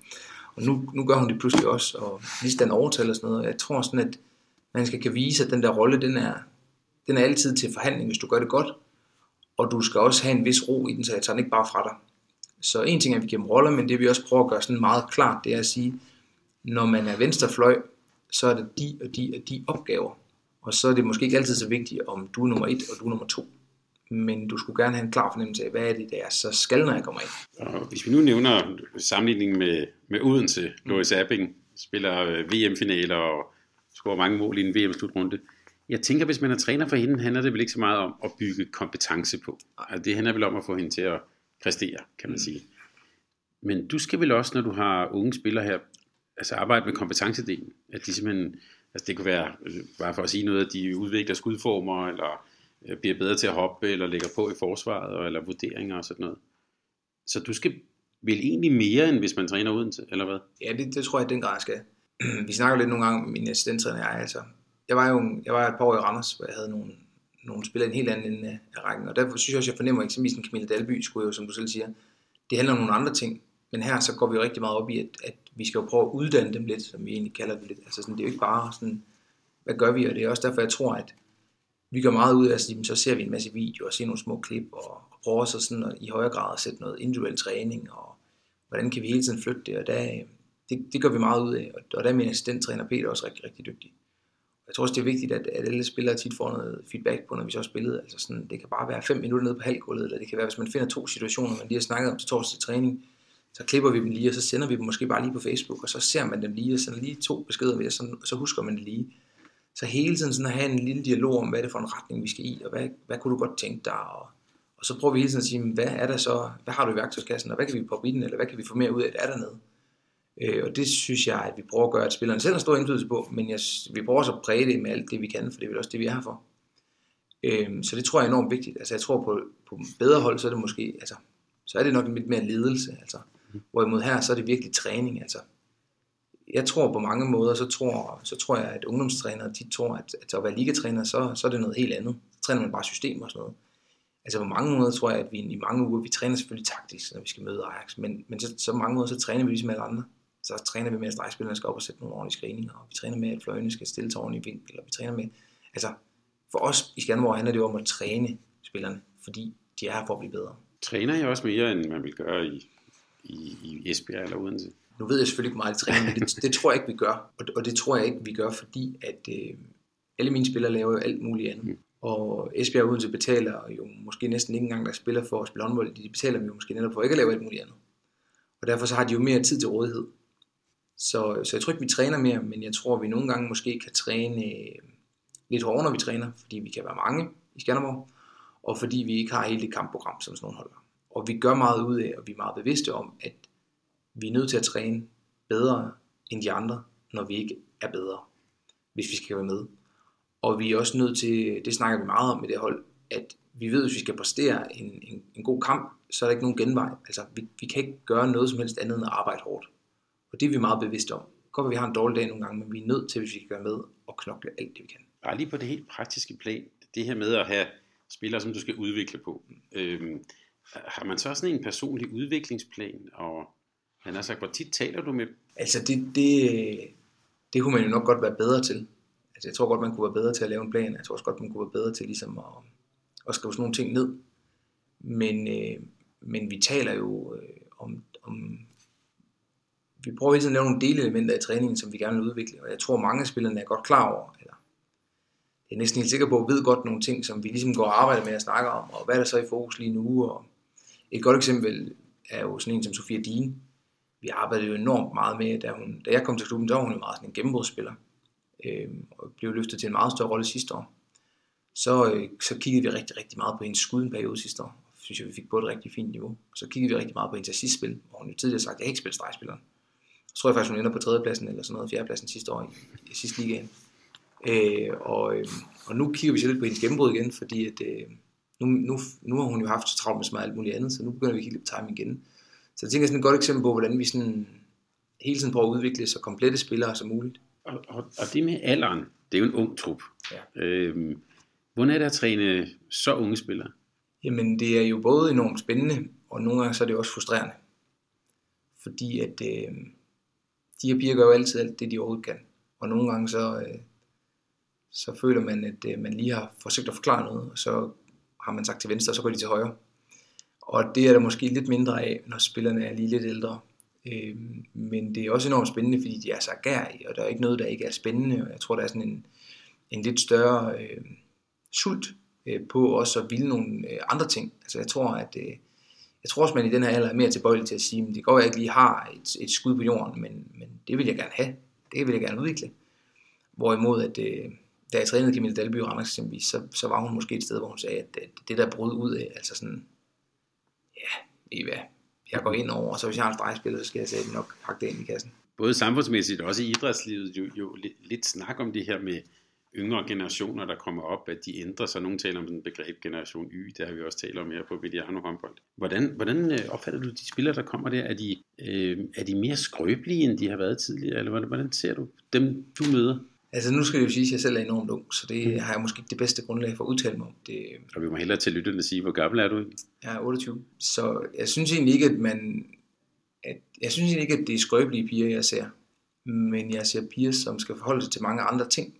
S3: Og nu, nu gør hun det pludselig også, og lige den overtal og sådan noget. Jeg tror sådan, at man skal kan vise, at den der rolle, den er, den er altid til forhandling, hvis du gør det godt. Og du skal også have en vis ro i den, så jeg tager den ikke bare fra dig. Så en ting er, at vi giver dem roller, men det vi også prøver at gøre sådan meget klart, det er at sige, når man er venstrefløj, så er det de og de og de opgaver. Og så er det måske ikke altid så vigtigt, om du er nummer et og du er nummer to. Men du skulle gerne have en klar fornemmelse af, hvad er det, der så skal, når jeg kommer ind.
S1: Og hvis vi nu nævner sammenligningen med, med Odense, Loris Abing spiller øh, VM-finaler og scorer mange mål i en VM-slutrunde. Jeg tænker, hvis man er træner for hende, handler det vel ikke så meget om at bygge kompetence på. Altså, det handler vel om at få hende til at præstere, kan man mm. sige. Men du skal vel også, når du har unge spillere her, altså arbejde med kompetencedelen. At de simpelthen, altså det kunne være, øh, bare for at sige noget, at de udvikler skudformer, eller Øh, bliver bedre til at hoppe, eller lægger på i forsvaret, eller vurderinger og sådan noget. Så du skal vel egentlig mere, end hvis man træner uden til, eller hvad?
S3: Ja, det, det tror jeg, den grad skal. [CLEARS THROAT] Vi snakker lidt nogle gange med min assistenttræner jeg, altså. Jeg var jo jeg var et par år i Randers, hvor jeg havde nogle, nogle spillere en helt anden ende af rækken, og derfor synes jeg også, jeg fornemmer eksempelvis en Camilla Dalby, skulle jo, som du selv siger, det handler om nogle andre ting, men her så går vi rigtig meget op i, at, at vi skal jo prøve at uddanne dem lidt, som vi egentlig kalder det lidt. Altså sådan, det er jo ikke bare sådan, hvad gør vi? Og det er også derfor, jeg tror, at vi gør meget ud af, at så ser vi en masse videoer, og ser nogle små klip, og, og prøver så sådan at, i højere grad at sætte noget individuel træning, og hvordan kan vi hele tiden flytte det, og der, øh, det, det gør vi meget ud af, og, og der er min assistenttræner Peter også rigtig, rigtig dygtig. Jeg tror også, det er vigtigt, at, at alle spillere tit får noget feedback på, når vi så har spillet. Altså sådan, det kan bare være fem minutter nede på halvgulvet, eller det kan være, hvis man finder to situationer, man lige har snakket om til torsdag træning, så klipper vi dem lige, og så sender vi dem måske bare lige på Facebook, og så ser man dem lige, og sender lige to beskeder med, og så, så husker man det lige. Så hele tiden sådan at have en lille dialog om, hvad er det for en retning, vi skal i, og hvad, hvad kunne du godt tænke dig, og, og så prøver vi hele tiden at sige, hvad er der så, hvad har du i værktøjskassen, og hvad kan vi poppe i den, eller hvad kan vi få mere ud af, det er dernede. Øh, og det synes jeg, at vi prøver at gøre, at spillerne selv har stor indflydelse på, men jeg, vi prøver også at præge det med alt det, vi kan, for det er vel også det, vi er her for. Øh, så det tror jeg er enormt vigtigt. Altså jeg tror på, på bedre hold, så er det måske, altså, så er det nok lidt mere ledelse. Altså. Hvorimod her, så er det virkelig træning. Altså. Jeg tror på mange måder, så tror, så tror jeg, at ungdomstrænere, de tror, at, at at være ligatræner, så, så er det noget helt andet. Så træner man bare system og sådan noget. Altså på mange måder tror jeg, at vi i mange uger, vi træner selvfølgelig taktisk, når vi skal møde Ajax, men, men så, så mange måder, så træner vi ligesom alle andre så træner vi med, at stregspillerne skal op og sætte nogle ordentlige screeninger, og vi træner med, at fløjene skal stille til ordentlig vinkel, og vi træner med, altså for os i Skanderborg handler det jo om at træne spillerne, fordi de er her for at blive bedre.
S1: Træner jeg også mere, end man vil gøre i, i, i Esbjerg eller Odense?
S3: Nu ved jeg selvfølgelig ikke meget træning, men det, det tror jeg ikke, vi gør. Og, og det tror jeg ikke, vi gør, fordi at øh, alle mine spillere laver jo alt muligt andet. Mm. Og Esbjerg Odense betaler jo måske næsten ikke engang, der spiller for at spille håndbold. De betaler dem jo måske netop for ikke at lave alt muligt andet. Og derfor så har de jo mere tid til rådighed. Så, så jeg tror ikke, vi træner mere, men jeg tror, vi nogle gange måske kan træne øh, lidt hårdere, når vi træner, fordi vi kan være mange i Skanderborg, og fordi vi ikke har hele det kampprogram, som sådan nogle holder. Og vi gør meget ud af, og vi er meget bevidste om, at vi er nødt til at træne bedre end de andre, når vi ikke er bedre, hvis vi skal være med. Og vi er også nødt til, det snakker vi meget om i det hold, at vi ved, at hvis vi skal præstere en, en, en god kamp, så er der ikke nogen genvej. Altså, vi, vi kan ikke gøre noget som helst andet end at arbejde hårdt. Og det er vi meget bevidste om. Godt, at vi har en dårlig dag nogle gange, men vi er nødt til, hvis vi skal være med, og knokle alt det, vi kan.
S1: Bare lige på det helt praktiske plan, det her med at have spillere, som du skal udvikle på. Øhm, har man så sådan en personlig udviklingsplan, og han har sagt, hvor tit taler du med
S3: Altså det, det, det kunne man jo nok godt være bedre til. Altså, jeg tror godt, man kunne være bedre til at lave en plan. Jeg tror også godt, man kunne være bedre til ligesom at, at skrive sådan nogle ting ned. Men, øh, men vi taler jo øh, om, om... Vi prøver hele tiden at lave nogle delelementer i træningen, som vi gerne vil udvikle. Og jeg tror, mange af spillerne er godt klar over, eller jeg er næsten helt sikker på, at ved godt nogle ting, som vi ligesom går og arbejder med at snakke om, og hvad er der så i fokus lige nu. Og et godt eksempel er jo sådan en som Sofia Dine, vi arbejdede jo enormt meget med, da, hun, da jeg kom til klubben, der var hun jo meget sådan en gennembrudsspiller øh, og blev løftet til en meget større rolle sidste år. Så, øh, så kiggede vi rigtig, rigtig meget på hendes skud en periode sidste år. Synes jeg, vi fik på et rigtig fint niveau. Så kiggede vi rigtig meget på hendes assistspil, hvor hun jo tidligere sagt, at jeg ikke spille stregspilleren. Så tror jeg faktisk, hun ender på tredjepladsen eller sådan noget, fjerdepladsen sidste år i, i sidste ligaen. Øh, og, øh, og nu kigger vi så lidt på hendes gennembrud igen, fordi at, øh, nu, nu, nu har hun jo haft så travlt med så meget alt muligt andet, så nu begynder vi at kigge lidt på timing igen. Så jeg tænker sådan et godt eksempel på, hvordan vi sådan hele tiden prøver at udvikle så komplette spillere som muligt.
S1: Og, og, og det med alderen, det er jo en ung trup.
S3: Ja.
S1: Øhm, hvordan er det at træne så unge spillere?
S3: Jamen det er jo både enormt spændende, og nogle gange så er det også frustrerende. Fordi at øh, de her piger gør jo altid alt det, de overhovedet kan. Og nogle gange så, øh, så føler man, at øh, man lige har forsøgt at forklare noget, og så har man sagt til venstre, og så går de til højre. Og det er der måske lidt mindre af, når spillerne er lige lidt ældre. Øh, men det er også enormt spændende, fordi de er så gærige, og der er ikke noget, der ikke er spændende. Og jeg tror, der er sådan en, en lidt større øh, sult øh, på også at ville nogle øh, andre ting. Altså jeg tror, at øh, jeg tror også, man i den her alder er mere tilbøjelig til at sige, at det går, at jeg ikke lige har et, et skud på jorden, men, men det vil jeg gerne have. Det vil jeg gerne udvikle. Hvorimod, at øh, da jeg trænede Camille Dalby i Randers eksempelvis, så, så var hun måske et sted, hvor hun sagde, at, at det der brød ud af, altså sådan, ja, ved I hvad, jeg går ind over, og så hvis jeg har en stregspiller, så skal jeg sætte nok pakke det ind i kassen.
S1: Både samfundsmæssigt og også i idrætslivet jo, jo lidt, lidt snak om det her med yngre generationer, der kommer op, at de ændrer sig. Nogle taler om den begreb generation Y, det har vi også talt om her på Mediano håndbold. Hvordan, hvordan øh, opfatter du de spillere, der kommer der? Er de, øh, er de mere skrøbelige, end de har været tidligere? Eller hvordan, hvordan ser du dem, du møder?
S3: Altså nu skal jeg jo sige, at jeg selv er enormt ung, så det mm. har jeg måske ikke det bedste grundlag for at udtale mig om. Det,
S1: og vi må hellere til lytterne sige, hvor gammel er du?
S3: Jeg er 28, så jeg synes egentlig ikke, at man... At, jeg synes egentlig ikke, at det er skrøbelige piger, jeg ser. Men jeg ser piger, som skal forholde sig til mange andre ting.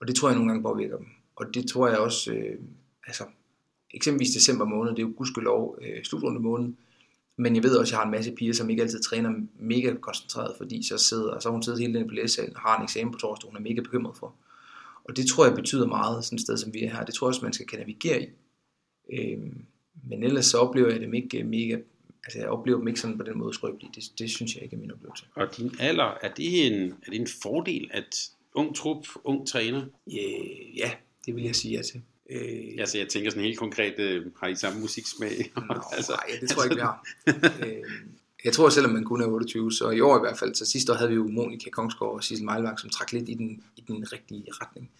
S3: Og det tror jeg nogle gange påvirker dem. Og det tror jeg også, øh, altså eksempelvis december måned, det er jo gudskelov øh, slutrunde måned, men jeg ved også, at jeg har en masse piger, som ikke altid træner mega koncentreret, fordi så sidder, så hun siddet hele den på læsesalen og har en eksamen på torsdag, hun er mega bekymret for. Og det tror jeg betyder meget, sådan et sted som vi er her. Det tror jeg også, man skal kan navigere i. Øhm, men ellers så oplever jeg dem ikke mega, altså jeg oplever dem ikke sådan på den måde skrøbelige. Det, det synes jeg ikke er min oplevelse.
S1: Og din alder, er det en, er det en fordel, at ung trup, ung træner?
S3: Ja, ja det vil jeg sige ja til.
S1: Øh, altså jeg tænker sådan helt konkret, øh, har I samme musiksmag?
S3: Nå, [LAUGHS] altså, nej, det tror jeg ikke, vi har. [LAUGHS] øh, jeg tror selvom man kun er 28, så i år i hvert fald, så sidste år havde vi jo Monika Kongsgaard og Sissel Meilvang, som trak lidt i den, i den rigtige retning.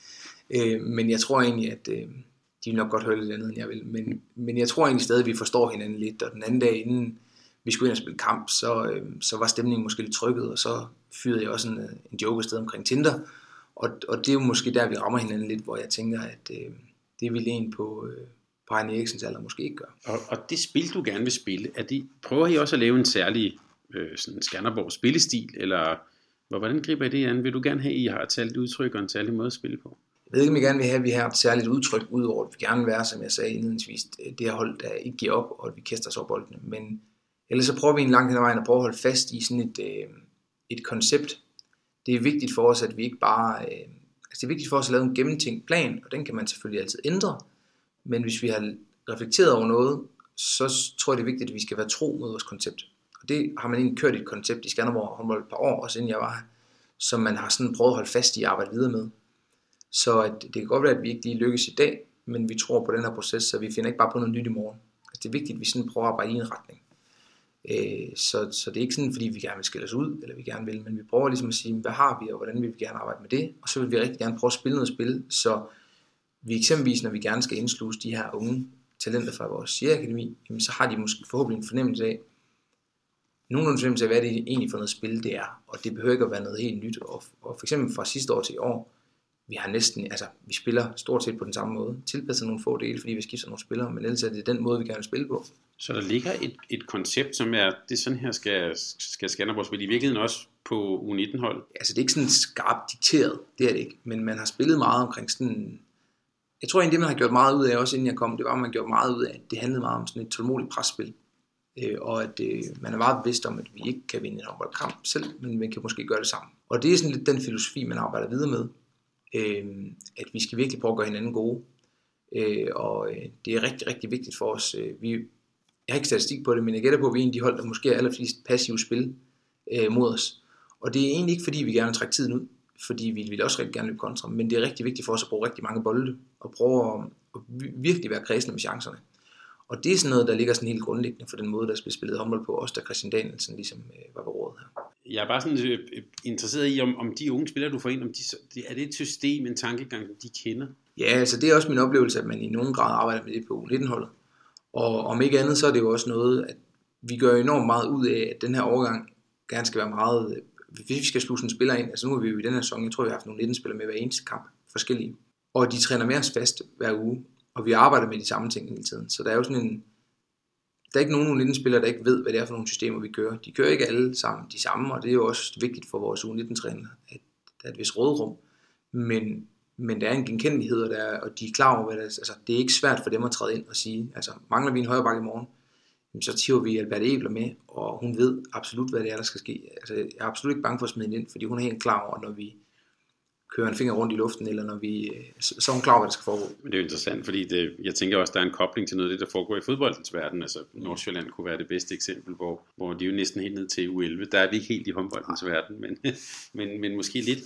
S3: Øh, men jeg tror egentlig, at øh, de vil nok godt høre lidt andet, end jeg vil. Men, men jeg tror egentlig stadig, at vi forstår hinanden lidt, og den anden dag inden vi skulle ind og spille kamp, så, øh, så var stemningen måske lidt trykket, og så fyrede jeg også en, øh, en joke sted omkring Tinder, og, og det er jo måske der, vi rammer hinanden lidt, hvor jeg tænker, at øh, det vil en på, øh, på Heine Eriksens alder måske ikke gøre.
S1: Og, og det spil, du gerne vil spille, er det, prøver I også at lave en særlig øh, sådan Skanderborg spillestil, eller hvordan griber I det an? Vil du gerne have, at I har et særligt udtryk og en særlig måde at spille på?
S3: Jeg ved ikke, om jeg gerne vil have, at vi har et særligt udtryk, udover at vi gerne vil være, som jeg sagde indledningsvis, det her hold, der ikke giver op, og at vi kaster os over boldene. Men ellers så prøver vi en lang hen ad vejen at prøve at holde fast i sådan et, øh, et koncept. Det er vigtigt for os, at vi ikke bare øh, Altså det er vigtigt for os at lave en gennemtænkt plan, og den kan man selvfølgelig altid ændre. Men hvis vi har reflekteret over noget, så tror jeg det er vigtigt, at vi skal være tro mod vores koncept. Og det har man egentlig kørt et koncept i Skanderborg håndbold et par år, også inden jeg var her, som man har sådan prøvet at holde fast i at arbejde videre med. Så at det kan godt være, at vi ikke lige lykkes i dag, men vi tror på den her proces, så vi finder ikke bare på noget nyt i morgen. Altså det er vigtigt, at vi sådan prøver at arbejde i en retning. Øh, så, så det er ikke sådan, fordi vi gerne vil skille os ud, eller vi gerne vil, men vi prøver ligesom at sige, hvad har vi, og hvordan vil vi gerne arbejde med det, og så vil vi rigtig gerne prøve at spille noget spil, så vi eksempelvis, når vi gerne skal indsluse de her unge talenter fra vores SIA-akademi, jamen så har de måske forhåbentlig en fornemmelse af, nogenlunde fornemmelse af, hvad det egentlig for noget spil det er, og det behøver ikke at være noget helt nyt, og, og for eksempel fra sidste år til i år, vi har næsten, altså vi spiller stort set på den samme måde, tilpasset nogle få dele, fordi vi skifter nogle spillere, men ellers er det den måde, vi gerne vil spille på.
S1: Så der ligger et, et koncept, som er, det er sådan her skal, skal Skanderborg spille i virkeligheden også på U19-hold?
S3: Altså det er ikke sådan skarpt dikteret, det er det ikke, men man har spillet meget omkring sådan, jeg tror egentlig det man har gjort meget ud af, også inden jeg kom, det var at man gjorde meget ud af, at det handlede meget om sådan et tålmodigt presspil, øh, og at øh, man er meget bevidst om, at vi ikke kan vinde en håndboldkamp selv, men vi kan måske gøre det sammen. Og det er sådan lidt den filosofi, man arbejder videre med, øh, at vi skal virkelig prøve at gøre hinanden gode, øh, og øh, det er rigtig, rigtig vigtigt for os. Øh, vi, jeg har ikke statistik på det, men jeg gætter på, at vi er en af de hold, der måske er allerflest passive spil øh, mod os. Og det er egentlig ikke, fordi vi gerne vil trække tiden ud, fordi vi vil også rigtig gerne løbe kontra, men det er rigtig vigtigt for os at bruge rigtig mange bolde, og prøve at, at virkelig være kredsende med chancerne. Og det er sådan noget, der ligger sådan helt grundlæggende for den måde, der bliver spillet håndbold på, også da Christian Danielsen ligesom øh, var på rådet her.
S1: Jeg er bare sådan øh, interesseret i, om, om de unge spillere, du får ind, om de, er det et system, en tankegang, de kender?
S3: Ja, altså det er også min oplevelse, at man i nogen grad arbejder med det på U19-holdet. Og om ikke andet, så er det jo også noget, at vi gør enormt meget ud af, at den her overgang gerne skal være meget, øh, hvis vi skal slutte en spiller ind, altså nu er vi jo i den her sæson, jeg tror vi har haft nogle 19 spillere med hver eneste kamp, forskellige, og de træner mere fast hver uge, og vi arbejder med de samme ting hele tiden, så der er jo sådan en, der er ikke nogen 19 spillere, der ikke ved, hvad det er for nogle systemer, vi kører. De kører ikke alle sammen de samme, og det er jo også vigtigt for vores U19-træner, at der er et vis rådrum. Men, men der er en genkendelighed, og, der er, og de er klar over, hvad det er. Altså, det er ikke svært for dem at træde ind og sige, altså mangler vi en højre bakke i morgen, så tiver vi Albert Ebler med, og hun ved absolut, hvad det er, der skal ske. Altså, jeg er absolut ikke bange for at smide hende ind, fordi hun er helt klar over, når vi kører en finger rundt i luften, eller når vi, så er hun klar over, hvad der skal foregå.
S1: Men det er jo interessant, fordi det, jeg tænker også, der er en kobling til noget af det, der foregår i fodboldens verden. Altså Nordsjælland kunne være det bedste eksempel, hvor, hvor de er jo næsten helt ned til U11. Der er vi ikke helt i håndboldens verden, men, [LAUGHS] men, men måske lidt.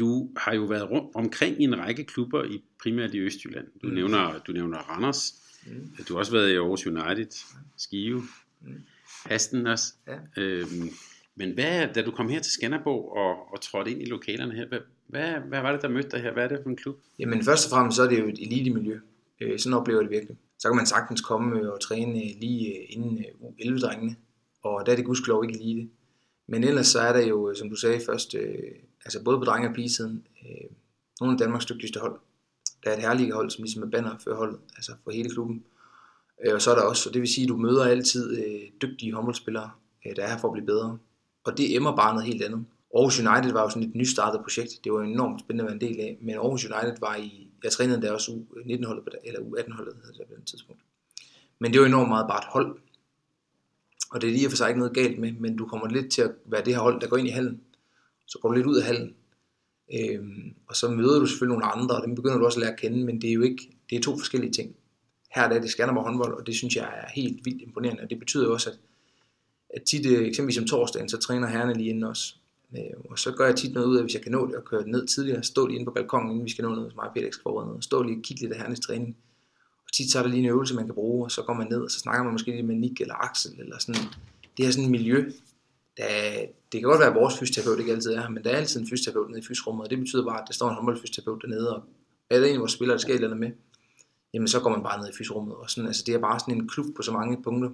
S1: Du har jo været rundt omkring i en række klubber, i primært i Østjylland. Du, mm. nævner, du nævner Randers, mm. du har også været i Aarhus United, Skive, mm. Hasten også. Ja. Øhm, men hvad, da du kom her til Skanderborg og, og trådte ind i lokalerne her, hvad, hvad, hvad var det, der mødte dig her? Hvad er det for en klub?
S3: Jamen først og fremmest så er det jo et elite-miljø. Øh, sådan oplever det virkelig. Så kan man sagtens komme og træne lige inden U11-drengene, og der er det gudskelov ikke elite. Men ellers så er der jo, som du sagde først, øh, altså både på drenge- og pigesiden, øh, nogle af Danmarks dygtigste hold. Der er et herlige hold, som ligesom er banner for holdet, altså for hele klubben. Øh, og så er der også, og det vil sige, at du møder altid øh, dygtige håndboldspillere, øh, der er her for at blive bedre. Og det emmer bare noget helt andet. Aarhus United var jo sådan et nystartet projekt. Det var enormt spændende at være en del af. Men Aarhus United var i, jeg trænede der også U19-holdet, eller U18-holdet hedder det på den tidspunkt. Men det var enormt meget bare et hold. Og det er lige for sig ikke noget galt med, men du kommer lidt til at være det her hold, der går ind i hallen. Så går du lidt ud af hallen. øh, og så møder du selvfølgelig nogle andre, og dem begynder du også at lære at kende, men det er jo ikke, det er to forskellige ting. Her er det Skanderborg håndbold, og det synes jeg er helt vildt imponerende, og det betyder jo også, at, at tit, øh, eksempelvis om torsdagen, så træner herrene lige inden os. Øh, og så gør jeg tit noget ud af, hvis jeg kan nå det, og køre ned tidligere, stå lige inde på balkongen, inden vi skal nå noget, som mig og Peter skal forberede noget, stå lige og kigge lidt af herrenes træning. Og tit så er der lige en øvelse, man kan bruge, og så går man ned, og så snakker man måske lige med Nick eller Axel, eller sådan. Det er sådan et miljø, der, det kan godt være, at vores fysioterapeut ikke altid er her, men der er altid en fysioterapeut nede i fysrummet, og det betyder bare, at der står en håndboldfysioterapeut dernede, og er der en af vores spillere, der skal eller med, jamen så går man bare ned i fysrummet, og sådan, altså det er bare sådan en klub på så mange punkter.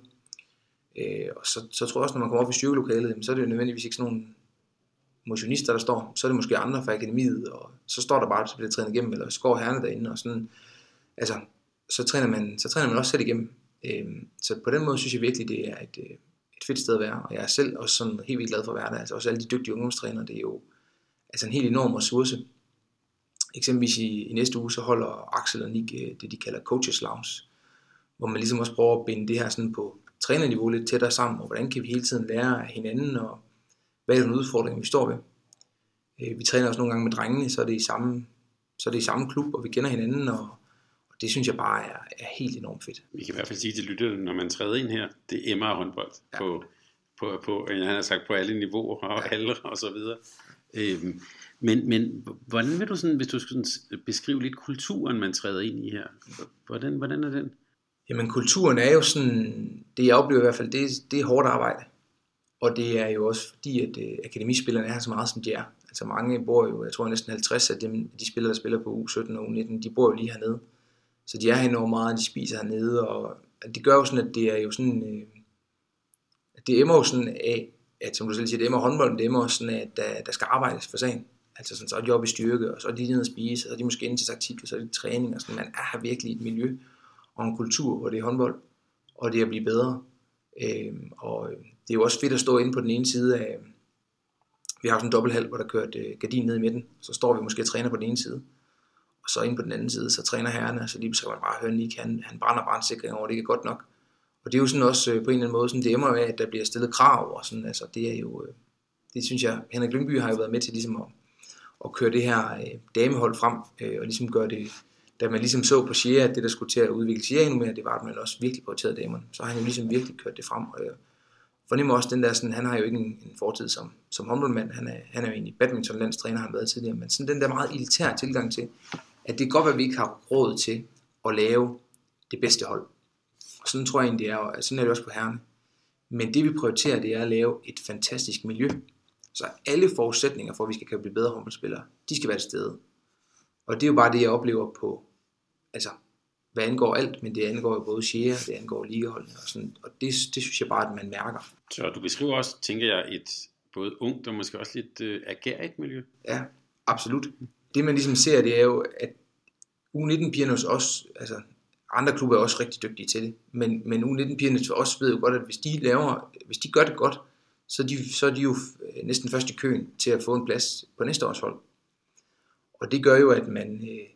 S3: Øh, og så, så tror jeg også, når man kommer op i styrkelokalet, jamen, så er det jo nødvendigvis ikke sådan nogle motionister, der står, så er det måske andre fra akademiet, og så står der bare, så bliver trænet igennem, eller så går herrene derinde, og sådan, altså, så træner man, så træner man også selv igennem. Øh, så på den måde synes jeg virkelig, det er et, øh, et fedt sted at være, og jeg er selv også sådan helt vildt glad for at være der, altså også alle de dygtige ungdomstrænere, det er jo altså en helt enorm ressource. Eksempelvis i, i næste uge, så holder Axel og Nick øh, det, de kalder Coaches Lounge, hvor man ligesom også prøver at binde det her sådan på trænerniveau lidt tættere sammen, og hvordan kan vi hele tiden lære af hinanden, og hvad er det udfordringer, vi står ved. Øh, vi træner også nogle gange med drengene, så er det i samme, så er det i samme klub, og vi kender hinanden, og det synes jeg bare er, er helt enormt fedt.
S1: Vi kan i hvert fald sige til lytterne, når man træder ind her, det er MR håndbold ja. på, på, på, jeg har sagt på alle niveauer og ja. aldre og så videre. Øhm, men, men hvordan vil du sådan, hvis du skulle beskrive lidt kulturen, man træder ind i her, hvordan, hvordan er den?
S3: Jamen kulturen er jo sådan, det jeg oplever i hvert fald, det, det er hårdt arbejde. Og det er jo også fordi, at øh, akademispillerne er så meget, som de er. Altså mange bor jo, jeg tror næsten 50 af dem, de spillere, der spiller på U17 og U19, de bor jo lige hernede. Så de er henover meget, de spiser hernede, og det gør jo sådan, at det er jo sådan, øh, det emmer jo sådan af, at som du selv siger, det emmer håndbold, det emmer også sådan, at der, der skal arbejdes for sagen. Altså sådan, så er de oppe i styrke, og så er de nede at spise, og så er de måske inde til taktik, og så er det træning, og sådan. Man er virkelig et miljø og en kultur, hvor det er håndbold, og det er at blive bedre. Øhm, øh, og det er jo også fedt at stå inde på den ene side af, vi har sådan en dobbelthal, hvor der kørt øh, gardin ned i midten, så står vi måske og træner på den ene side, og så inde på den anden side, så træner herrerne, så lige så kan man bare høre Nick, han, han brænder brandsikring over, det ikke er godt nok. Og det er jo sådan også øh, på en eller anden måde, sådan det emmer af, at der bliver stillet krav, og sådan, altså det er jo, øh, det synes jeg, Henrik Lyngby har jo været med til ligesom at, at køre det her øh, damehold frem, øh, og ligesom gøre det, da man ligesom så på Shea, at det der skulle til at udvikle Shea endnu mere, det var, at man også virkelig prioriterede damerne. Så har han jo ligesom virkelig kørt det frem, og jeg fornemmer også den der, sådan, han har jo ikke en, en fortid som, som håndboldmand, han er, han er jo egentlig badmintonlandstræner, har han været tidligere, men sådan den der meget elitære tilgang til, at det kan godt at vi ikke har råd til at lave det bedste hold. Og sådan tror jeg egentlig, det er, og sådan er det også på herrene. Men det vi prioriterer, det er at lave et fantastisk miljø. Så alle forudsætninger for, at vi skal kunne blive bedre håndboldspillere, de skal være til stede. Og det er jo bare det, jeg oplever på, altså, hvad angår alt, men det angår jo både Shea, det angår ligaholdene og sådan, og det, det synes jeg bare, at man mærker.
S1: Så du beskriver også, tænker jeg, et både ungt og måske også lidt øh, agerigt miljø.
S3: Ja, absolut. Det man ligesom ser, det er jo, at U19-pigerne hos os, altså andre klubber er også rigtig dygtige til det, men, men U19-pigerne også ved jo godt, at hvis de, laver, hvis de gør det godt, så er, de, så er de jo øh, næsten først i køen til at få en plads på næste års hold. Og det gør jo, at man, øh,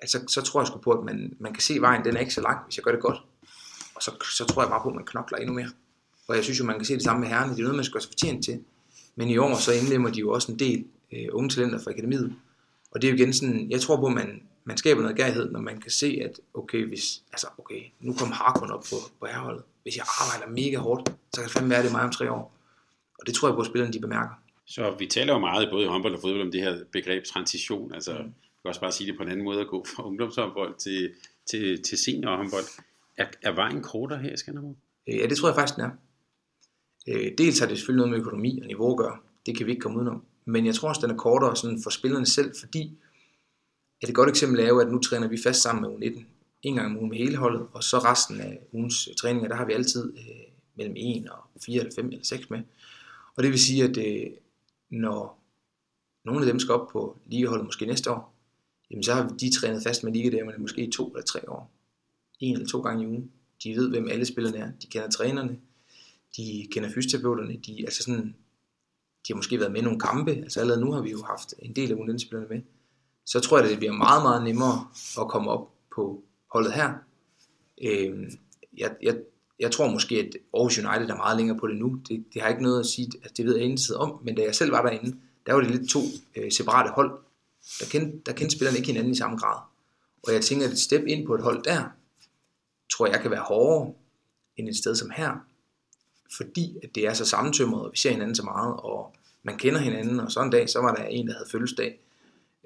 S3: altså, så tror jeg sgu på, at man, man kan se vejen, den er ikke så lang, hvis jeg gør det godt. Og så, så tror jeg bare på, at man knokler endnu mere. Og jeg synes jo, man kan se det samme med herrene, det er noget, man skal også fortjent til. Men i år så indlemmer de jo også en del øh, unge talenter fra akademiet. Og det er jo igen sådan, jeg tror på, at man, man skaber noget gærighed, når man kan se, at okay, hvis, altså okay, nu kommer Harkon op på, på herholdet. Hvis jeg arbejder mega hårdt, så kan det fandme være det mig om tre år. Og det tror jeg på, at spillerne de bemærker.
S1: Så vi taler jo meget både i håndbold og fodbold om det her begreb transition. Altså, mm. jeg kan også bare sige det på en anden måde at gå fra [LAUGHS] ungdomshåndbold til, til, til seniorhåndbold. Er, er vejen kortere her i Skanderborg?
S3: Øh, ja, det tror jeg faktisk, den er. Øh, dels har det selvfølgelig noget med økonomi og niveau at gøre. Det kan vi ikke komme udenom. Men jeg tror også, den er kortere sådan for spillerne selv, fordi at et godt eksempel er jo, at nu træner vi fast sammen med U19 en gang om ugen med hele holdet, og så resten af ugens øh, træninger, der har vi altid øh, mellem 1 og 4 eller 5 eller 6 med. Og det vil sige, at øh, når nogle af dem skal op på ligeholdet måske næste år, jamen så har de trænet fast med ligadamerne måske i to eller tre år. En eller to gange i ugen. De ved, hvem alle spillerne er. De kender trænerne. De kender fysioterapeuterne. De, altså sådan, de har måske været med i nogle kampe. Altså allerede nu har vi jo haft en del af U19-spillerne med. Så tror jeg, at det bliver meget, meget nemmere at komme op på holdet her. Øh, jeg, jeg, jeg tror måske, at Aarhus United er meget længere på det nu. Det, det har ikke noget at sige, altså det ved jeg intet om, men da jeg selv var derinde, der var det lidt to øh, separate hold. Der kendte, der kendte spillerne ikke hinanden i samme grad. Og jeg tænker, at et step ind på et hold der, tror jeg kan være hårdere end et sted som her. Fordi at det er så sammentømret, og vi ser hinanden så meget, og man kender hinanden, og sådan en dag, så var der en, der havde fødselsdag,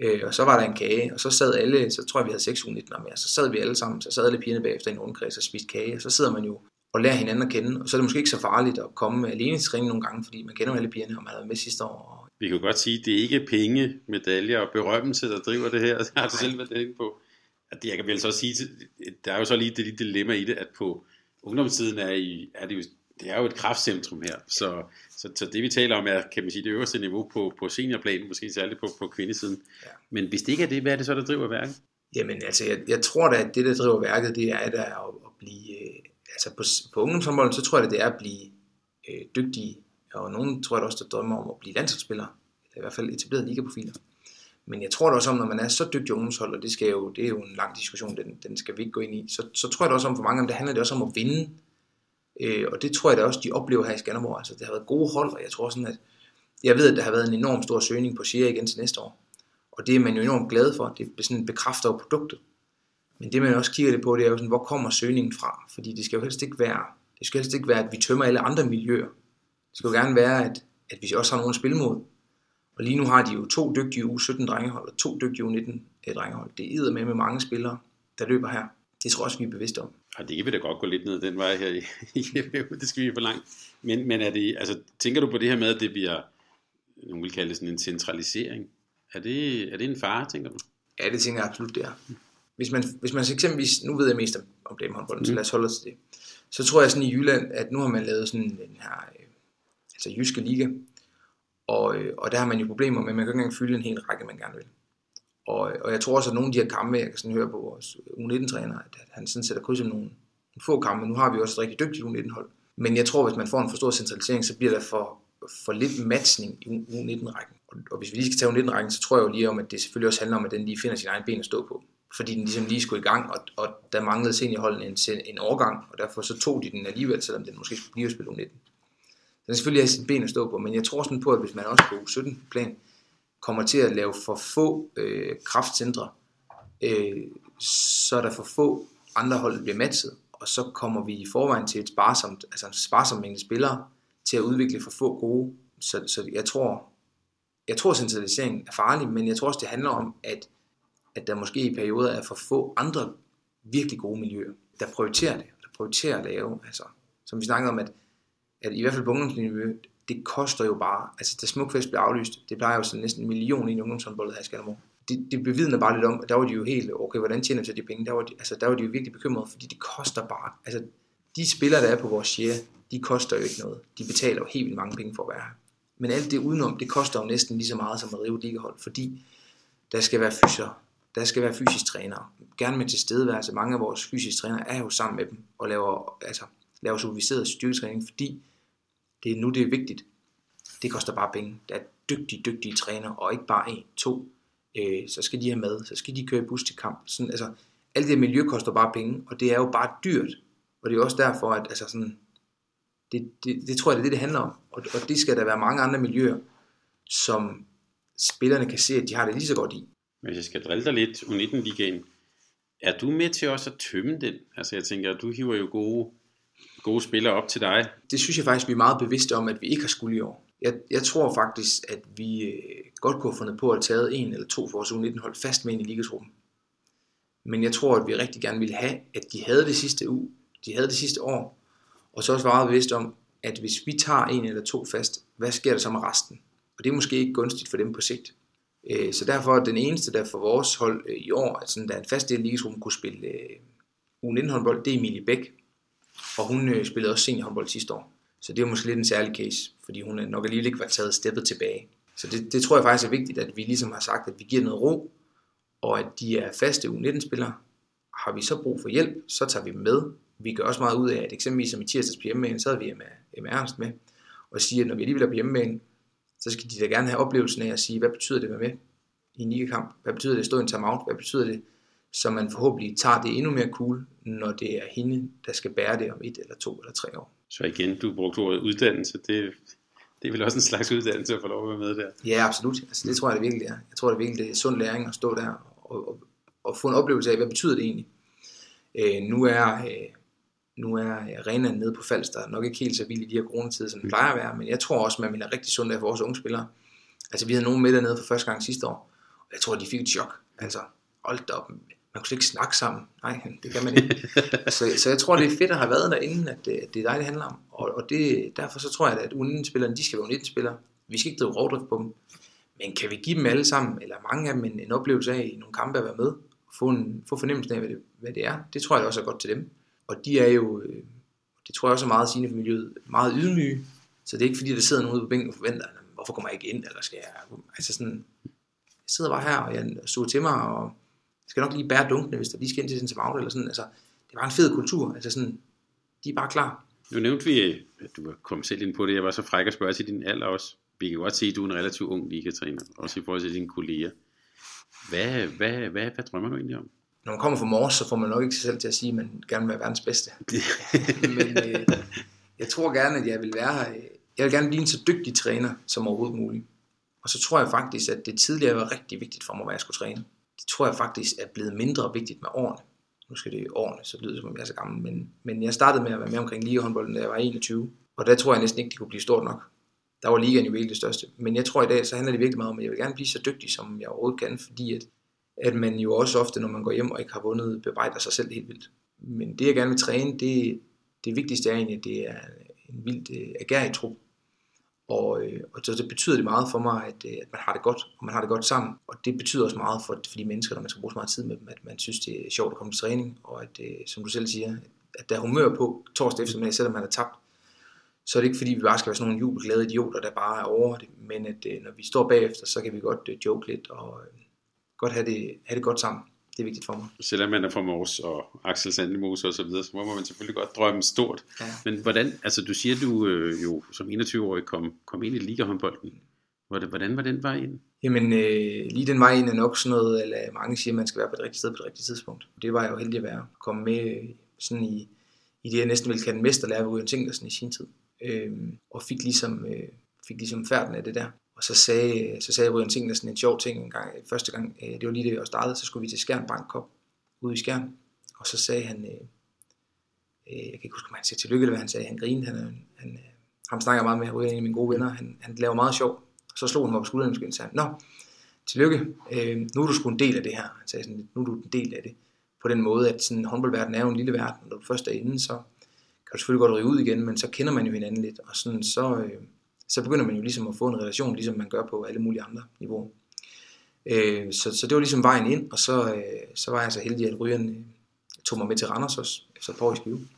S3: øh, og så var der en kage, og så sad alle, så tror jeg, vi havde 6 ugen mere, så sad vi alle sammen, så sad alle pigerne bagefter i en rundkreds og spiste kage, og så sidder man jo og lærer hinanden at kende, og så er det måske ikke så farligt at komme alene til ringen nogle gange, fordi man kender alle pigerne, og man har været med sidste år.
S1: Vi kan godt sige, at det er ikke penge, medaljer og berømmelse, der driver det her, det [LAUGHS] har du selv været inde på. At det, jeg kan vel så sige, der er jo så lige det lille dilemma i det, at på ungdomstiden er, I, er det jo det er jo et kraftcentrum her, så, så, så det vi taler om er, kan man sige, det øverste niveau på, på seniorplanen, måske særligt på, på kvindesiden. Ja. Men hvis det ikke er det, hvad er det så, der driver værket?
S3: Jamen altså, jeg, jeg tror da, at det, der driver værket, det er da at, at blive, øh, altså på, på ungdomshåndbolden, så tror jeg, det er at blive øh, dygtige, og nogen tror jeg også, der drømmer om at blive landsholdsspillere, eller i hvert fald etableret ligaprofiler. Men jeg tror da også om, når man er så dygtig ungdomshold, og det, skal jo, det er jo en lang diskussion, den, den skal vi ikke gå ind i, så, så tror jeg da også om, for mange dem, det handler det også om at vinde Øh, og det tror jeg da også, de oplever her i Skanderborg. Altså, det har været gode hold, og jeg tror sådan, at jeg ved, at der har været en enorm stor søgning på Shea igen til næste år. Og det er man jo enormt glad for. Det sådan bekræfter jo produktet. Men det man også kigger det på, det er jo sådan, hvor kommer søgningen fra? Fordi det skal jo helst ikke være, det skal helst ikke være, at vi tømmer alle andre miljøer. Det skal jo gerne være, at, at vi også har nogen spilmod. Og lige nu har de jo to dygtige U17 drengehold og to dygtige U19 øh, drengehold. Det er med med mange spillere, der løber her. Det tror jeg også, vi er bevidste om.
S1: Og det vil da godt gå lidt ned den vej her i, [LAUGHS] i det skal vi for langt. Men, men er det, altså, tænker du på det her med, at det bliver, nogen vil kalde det sådan en centralisering? Er det, er det en fare, tænker du?
S3: Ja, det tænker jeg absolut, det er. Hvis man, hvis man eksempelvis, nu ved jeg mest om, om damehåndbolden, mm. så lad os holde os til det. Så tror jeg sådan i Jylland, at nu har man lavet sådan den her, øh, altså Jyske Liga, Og, øh, og der har man jo problemer med, at man kan ikke engang fylde en hel række, man gerne vil. Og, og jeg tror også, at nogle af de her kampe, jeg kan sådan høre på vores U19-træner, at han sådan sætter kryds om nogle, få kampe. Nu har vi også et rigtig dygtigt U19-hold. Men jeg tror, hvis man får en for stor centralisering, så bliver der for, for lidt matchning i U19-rækken. Og, og hvis vi lige skal tage U19-rækken, så tror jeg jo lige om, at det selvfølgelig også handler om, at den lige finder sin egen ben at stå på. Fordi den ligesom lige skulle i gang, og, og der manglede seniorholden en, en overgang, og derfor så tog de den alligevel, selvom den måske skulle blive at spille U19. Den selvfølgelig have sin ben at stå på, men jeg tror sådan på, at hvis man også på U17-plan kommer til at lave for få øh, kraftcentre, øh, så er der for få andre hold, der bliver matchet, og så kommer vi i forvejen til et sparsomt, altså en sparsom mængde spillere til at udvikle for få gode. Så, så jeg tror, jeg tror centralisering er farlig, men jeg tror også, det handler om, at, at der måske i perioder er for få andre virkelig gode miljøer, der prioriterer det, der prioriterer at lave, altså, som vi snakkede om, at, at i hvert fald på ungdomsniveau, det koster jo bare, altså da Smukfest blev aflyst, det plejer jo sådan næsten en million i en ungdomshåndbold her i Skanderborg. Det, det bevidner bare lidt om, at der var de jo helt, okay, hvordan tjener de de penge? Der var de, altså, der var de jo virkelig bekymrede, fordi det koster bare, altså de spillere, der er på vores share, de koster jo ikke noget. De betaler jo helt vildt mange penge for at være her. Men alt det udenom, det koster jo næsten lige så meget som at rive ligahold, fordi der skal være fyser, der skal være fysisk træner. Gerne med tilstedeværelse. Mange af vores fysiske trænere er jo sammen med dem og laver, altså, laver superviseret styrketræning, fordi det er nu, det er vigtigt. Det koster bare penge. Der er dygtige, dygtige træner, og ikke bare en, to. Øh, så skal de have mad, så skal de køre i bus til kamp. Sådan, altså, alt det miljø koster bare penge, og det er jo bare dyrt. Og det er også derfor, at altså sådan, det, det, det tror jeg, det er det, det handler om. Og, og det skal der være mange andre miljøer, som spillerne kan se, at de har det lige så godt i.
S1: Hvis jeg skal drille dig lidt, U19-ligaen, er du med til også at tømme den? Altså jeg tænker, du hiver jo gode, gode spillere op til dig.
S3: Det synes jeg faktisk, vi er meget bevidste om, at vi ikke har skulle i år. Jeg, jeg tror faktisk, at vi øh, godt kunne have fundet på at tage en eller to for vores U19-hold fast med ind i ligatruppen. Men jeg tror, at vi rigtig gerne ville have, at de havde det sidste uge, de havde det sidste år, og så også meget bevidst om, at hvis vi tager en eller to fast, hvad sker der så med resten? Og det er måske ikke gunstigt for dem på sigt. Øh, så derfor er den eneste, der for vores hold øh, i år, at sådan, der er en fast del af kunne spille U19 håndbold, det er Emilie Bæk. Og hun øh, spillede også seniorhåndbold sidste år. Så det er måske lidt en særlig case, fordi hun øh, nok alligevel ikke var taget steppet tilbage. Så det, det tror jeg faktisk er vigtigt, at vi ligesom har sagt, at vi giver noget ro, og at de er faste U19-spillere. Har vi så brug for hjælp, så tager vi dem med. Vi gør også meget ud af, at eksempelvis som i tirsdags på hjemmebane, så havde vi med Ernst med, og siger, at når vi alligevel er på hjemmebane, så skal de da gerne have oplevelsen af at sige, hvad betyder det at være med i en ligekamp? Hvad betyder det at stå i en timeout? Hvad betyder det, så man forhåbentlig tager det endnu mere cool, når det er hende, der skal bære det om et eller to eller tre år.
S1: Så igen, du brugte ordet uddannelse. Det, det er vel også en slags uddannelse at få lov at være med der?
S3: Ja, absolut. Altså, det tror jeg det virkelig er. Jeg tror det virkelig det er sund læring at stå der og, og, og få en oplevelse af, hvad betyder det egentlig. Øh, nu er øh, nu er arenaen nede på Falster nok ikke helt så vild i de her coronatider, som den plejer at være, men jeg tror også, man vil have rigtig sundt af for vores unge spillere. Altså, vi havde nogen med dernede for første gang sidste år, og jeg tror, de fik et chok. Altså, hold da op, man kunne slet ikke snakke sammen. Nej, det kan man ikke. [LAUGHS] så, så jeg tror, det er fedt at have været derinde, at det, at det er dig, det handler om. Og, og det, derfor så tror jeg, at U19-spillerne, de skal være U19-spillere. Vi skal ikke drive rovdrift på dem. Men kan vi give dem alle sammen, eller mange af dem, en, en oplevelse af i nogle kampe at være med, få, en, få fornemmelsen af, hvad det, hvad det er, det tror jeg også er godt til dem. Og de er jo, øh, det tror jeg også er meget sigende for miljøet, meget ydmyge. Så det er ikke fordi, der sidder nogen ude på bænken og forventer, hvorfor kommer jeg ikke ind, eller skal jeg, altså sådan, jeg sidder bare her, og jeg så til mig, og skal nok lige bære dunkene, hvis der lige skal ind til sin timeout, eller sådan, altså, det var en fed kultur, altså sådan, de er bare klar.
S1: Nu nævnte vi, at du kom selv ind på det, jeg var så fræk at spørge til din alder også. Vi kan godt se, at du er en relativt ung ligatræner, også i forhold til dine kolleger. Hvad, hvad, hvad, hvad drømmer du egentlig om?
S3: Når man kommer fra Mors, så får man nok ikke sig selv til at sige, at man gerne vil være verdens bedste. [LAUGHS] Men øh, jeg tror gerne, at jeg vil være her. Jeg vil gerne blive en så dygtig træner som overhovedet muligt. Og så tror jeg faktisk, at det tidligere var rigtig vigtigt for mig, hvad jeg skulle træne det tror jeg faktisk er blevet mindre vigtigt med årene. Nu skal det årene, så lyder det som om jeg er så gammel, men, men jeg startede med at være med omkring ligahåndbolden, da jeg var 21, og der tror jeg næsten ikke, det kunne blive stort nok. Der var ligaen jo virkelig det største. Men jeg tror i dag, så handler det virkelig meget om, at jeg vil gerne blive så dygtig, som jeg overhovedet kan, fordi at, at man jo også ofte, når man går hjem og ikke har vundet, bebrejder sig selv helt vildt. Men det, jeg gerne vil træne, det, det vigtigste er egentlig, at det er en vildt øh, agerig trup, og, øh, og så det betyder det meget for mig, at, øh, at man har det godt, og man har det godt sammen. Og det betyder også meget for, for de mennesker, når man skal bruge så meget tid med dem, at man synes, det er sjovt at komme til træning, og at, øh, som du selv siger, at der er humør på torsdag eftermiddag, selvom man er tabt, så er det ikke fordi, vi bare skal være sådan nogle jubelglade idioter, der bare er over det, men at øh, når vi står bagefter, så kan vi godt øh, joke lidt og øh, godt have det, have det godt sammen. Det er vigtigt for mig.
S1: Selvom man er fra Mors og Axel Sandemose og så videre, så må man selvfølgelig godt drømme stort.
S3: Ja.
S1: Men hvordan, altså du siger, du øh, jo som 21-årig kom, kom ind i ligahåndbolden. Hvordan, hvordan var den vej ind?
S3: Jamen, øh, lige den vej ind er nok sådan noget, eller mange siger, at man skal være på det rigtige sted på det rigtige tidspunkt. Det var jeg jo heldig at være. Komme med øh, sådan i, i det, jeg næsten ville kalde mesterlærer ved Ryan Tinglersen i sin tid. Øh, og fik ligesom, øh, fik ligesom færden af det der. Og så sagde, så sagde Ryan sådan en sjov ting en gang, første gang, øh, det var lige det, jeg startede, så skulle vi til Skjern Bankkop Cup ude i Skjern. Og så sagde han, øh, øh, jeg kan ikke huske, om han sagde tillykke, eller hvad han sagde, han grinede, han, øh, han, øh, ham snakker meget med, Ryan en af mine gode venner, han, han laver meget sjov. Så slog han mig på skulderen og sagde, Nå, tillykke, øh, nu er du sgu en del af det her. Han sagde sådan, nu er du en del af det. På den måde, at sådan, håndboldverden er jo en lille verden, når du først er inde, så kan du selvfølgelig godt rive ud igen, men så kender man jo hinanden lidt, og sådan, så, øh, så begynder man jo ligesom at få en relation, ligesom man gør på alle mulige andre niveauer. Øh, så, så det var ligesom vejen ind, og så, øh, så var jeg så heldig, at rygeren øh, tog mig med til Randers også, efter et par år i Skive.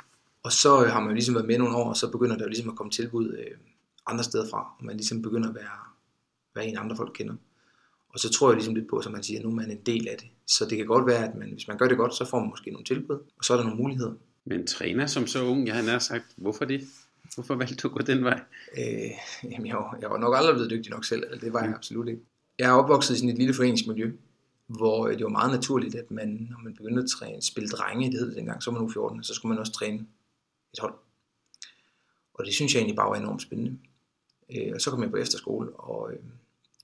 S3: Og så øh, har man jo ligesom været med nogle år, og så begynder der jo ligesom at komme tilbud øh, andre steder fra, og man ligesom begynder at være, være en andre folk kender. Og så tror jeg ligesom lidt på, som man siger, nu er man en del af det. Så det kan godt være, at man, hvis man gør det godt, så får man måske nogle tilbud, og så er der nogle muligheder.
S1: Men træner som så ung, jeg har nær sagt, hvorfor det? Hvorfor valgte du at gå den vej?
S3: Øh, jamen, jeg, var, jeg var nok aldrig blevet dygtig nok selv, eller det var jeg absolut ikke. Jeg er opvokset i sådan et lille foreningsmiljø, hvor øh, det var meget naturligt, at man, når man begyndte at træne, spille drenge, det hed det dengang, så var man nu 14, så skulle man også træne et hold. Og det synes jeg egentlig bare var enormt spændende. Øh, og så kom jeg på efterskole, og øh,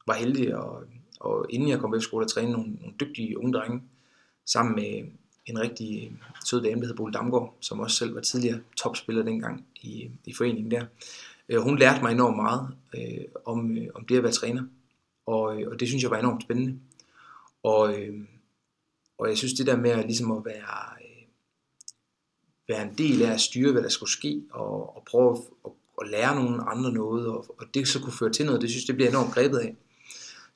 S3: var heldig, og, og inden jeg kom på efterskole, at træne nogle, nogle dygtige unge drenge, sammen med en rigtig øh, sød dame, der hed Bole Damgaard, som også selv var tidligere topspiller dengang i, i foreningen der. Øh, hun lærte mig enormt meget øh, om, øh, om det at være træner, og, øh, og det synes jeg var enormt spændende. Og, øh, og jeg synes det der med at, ligesom at være, øh, være en del af at styre, hvad der skulle ske, og, og prøve at, at, at lære nogen andre noget, og, og det så kunne føre til noget, det synes det bliver enormt grebet af.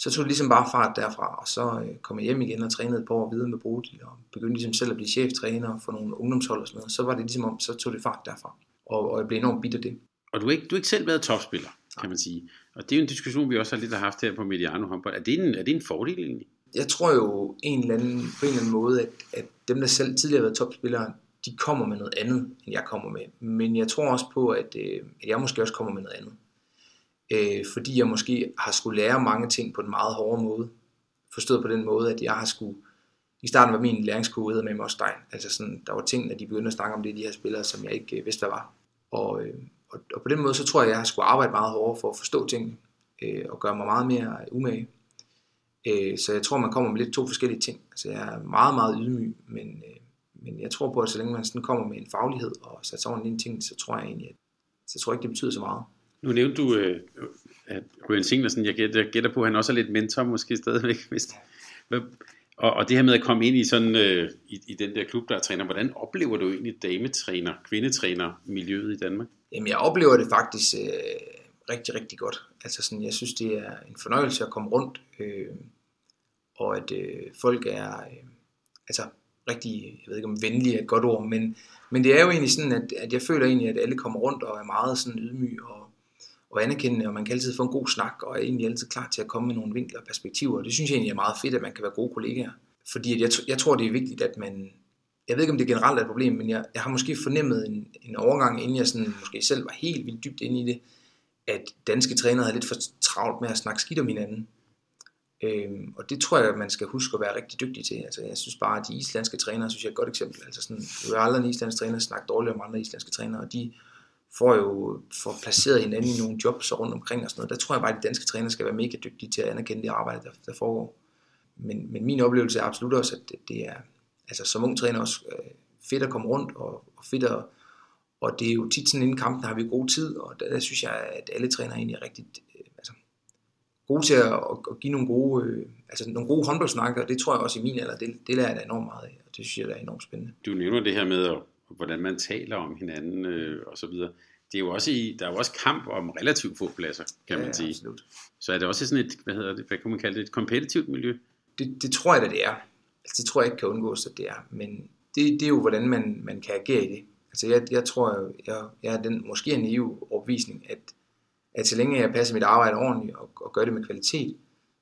S3: Så tog det ligesom bare fart derfra, og så øh, kom jeg hjem igen og trænede par år videre med Bodil, og begyndte ligesom selv at blive cheftræner for nogle ungdomshold og sådan noget. Så var det ligesom om, så tog det fart derfra, og, og jeg blev enormt bitter det.
S1: Og du har ikke, du har ikke selv været topspiller, kan man sige. Og det er jo en diskussion, vi også har lidt haft her på Mediano håndbold. Er det en, er det en fordel egentlig?
S3: jeg tror jo en eller anden, på en eller anden måde, at, at dem, der selv tidligere har været topspillere, de kommer med noget andet, end jeg kommer med. Men jeg tror også på, at, øh, at jeg måske også kommer med noget andet. Øh, fordi jeg måske har skulle lære mange ting på en meget hårde måde. Forstået på den måde, at jeg har skulle... I starten var min læringskurve med mig også Altså sådan, der var ting, at de begyndte at snakke om det, de her spillere, som jeg ikke øh, vidste, hvad var. Og, øh, og, og på den måde, så tror jeg, at jeg har skulle arbejde meget hårdere for at forstå tingene, øh, og gøre mig meget mere umage. Øh, så jeg tror, man kommer med lidt to forskellige ting. Altså jeg er meget, meget ydmyg, men, øh, men jeg tror på, at så længe man sådan kommer med en faglighed og sætter sig ordentligt ind i tingene, så tror jeg egentlig, at så tror jeg ikke, det betyder så meget.
S1: Nu nævnte du, øh, at Ryan Singlersen, jeg gætter, jeg gætter på, at han også er lidt mentor måske stadigvæk. Hvis, og, og det her med at komme ind i sådan øh, i, i den der klub, der er træner, hvordan oplever du egentlig dametræner, kvindetræner miljøet i Danmark?
S3: Jamen, jeg oplever det faktisk øh, rigtig, rigtig godt. Altså sådan, jeg synes, det er en fornøjelse at komme rundt, øh, og at øh, folk er øh, altså rigtig, jeg ved ikke om venlige er et godt ord, men, men det er jo egentlig sådan, at, at jeg føler egentlig, at alle kommer rundt og er meget sådan ydmyge og, og anerkendende, og man kan altid få en god snak, og er egentlig altid klar til at komme med nogle vinkler og perspektiver, og det synes jeg egentlig er meget fedt, at man kan være gode kollegaer. Fordi at jeg, jeg tror, det er vigtigt, at man, jeg ved ikke, om det generelt er et problem, men jeg, jeg har måske fornemmet en, en overgang, inden jeg sådan, måske selv var helt vildt dybt inde i det, at danske trænere havde lidt for travlt med at snakke skidt om hinanden. Øhm, og det tror jeg, man skal huske at være rigtig dygtig til. Altså, jeg synes bare, at de islandske trænere, synes jeg er et godt eksempel. Altså sådan, du har aldrig en islandsk træner snakke dårligt om andre islandske trænere, og de får jo får placeret hinanden i nogle jobs og rundt omkring og sådan noget. Der tror jeg bare, at de danske trænere skal være mega dygtige til at anerkende det arbejde, der, der foregår. Men, men min oplevelse er absolut også, at det, det er, altså som ung træner også øh, fedt at komme rundt, og, og fedt at, og det er jo tit sådan, inden kampen har vi god tid, og der, der synes jeg, at alle trænere egentlig er rigtig øh, altså, gode til at, at, at give nogle gode, øh, altså nogle gode håndboldsnakker, og det tror jeg også i min alder, det, det lærer jeg da enormt meget af, og det synes jeg der er enormt spændende.
S1: Du nævner det her med, at, hvordan man taler om hinanden øh, og så videre. Det er jo også i, der er jo også kamp om relativt få pladser, kan man sige.
S3: Absolut.
S1: Så er det også sådan et, hvad hedder det, hvad kan man kalde det, et kompetitivt miljø?
S3: Det, det tror jeg da, det er. Altså, det tror jeg ikke kan undgås, at det er. Men det, det er jo, hvordan man, man kan agere i det. Altså jeg, jeg tror, jeg, jeg er den måske en naiv overbevisning, at, at så længe jeg passer mit arbejde ordentligt og, og gør det med kvalitet,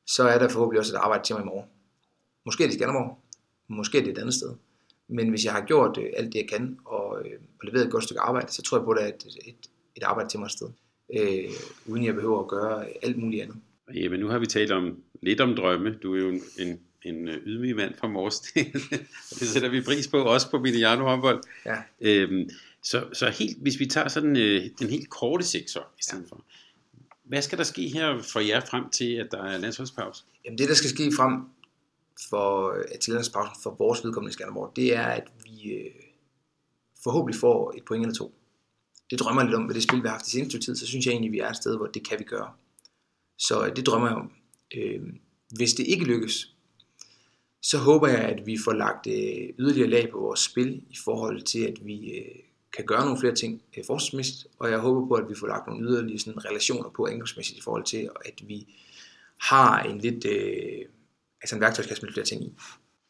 S3: så er der forhåbentlig også et arbejde til mig i morgen. Måske er det i Skanderborg, måske er det et andet sted. Men hvis jeg har gjort øh, alt det, jeg kan, og, øh, og leveret et godt stykke arbejde, så tror jeg på, at der er et, et, et arbejde til mig sted. Øh, uden jeg behøver at gøre alt muligt andet.
S1: Ja, men nu har vi talt om lidt om drømme. Du er jo en, en, en øh, ydmyg mand fra Morsted. [LAUGHS] det sætter vi pris på, også på Mediano håndbold.
S3: Ja.
S1: Øhm, så, så helt, hvis vi tager sådan øh, den helt korte sektor i stedet ja. for. Hvad skal der ske her for jer frem til, at der er landsholdspause?
S3: Jamen det, der skal ske frem for, øh, til for vores vedkommende i Skanderborg, det er, at vi øh, forhåbentlig får et point eller to. Det drømmer jeg lidt om med det spil, vi har haft i seneste tid, så synes jeg egentlig, at vi er et sted, hvor det kan vi gøre. Så øh, det drømmer jeg om. Øh, hvis det ikke lykkes, så håber jeg, at vi får lagt øh, yderligere lag på vores spil i forhold til, at vi øh, kan gøre nogle flere ting øh, forsvarsmæssigt, og jeg håber på, at vi får lagt nogle yderligere sådan, relationer på angrebsmæssigt i forhold til, at vi har en lidt, øh, altså en værktøjskasse med flere ting i.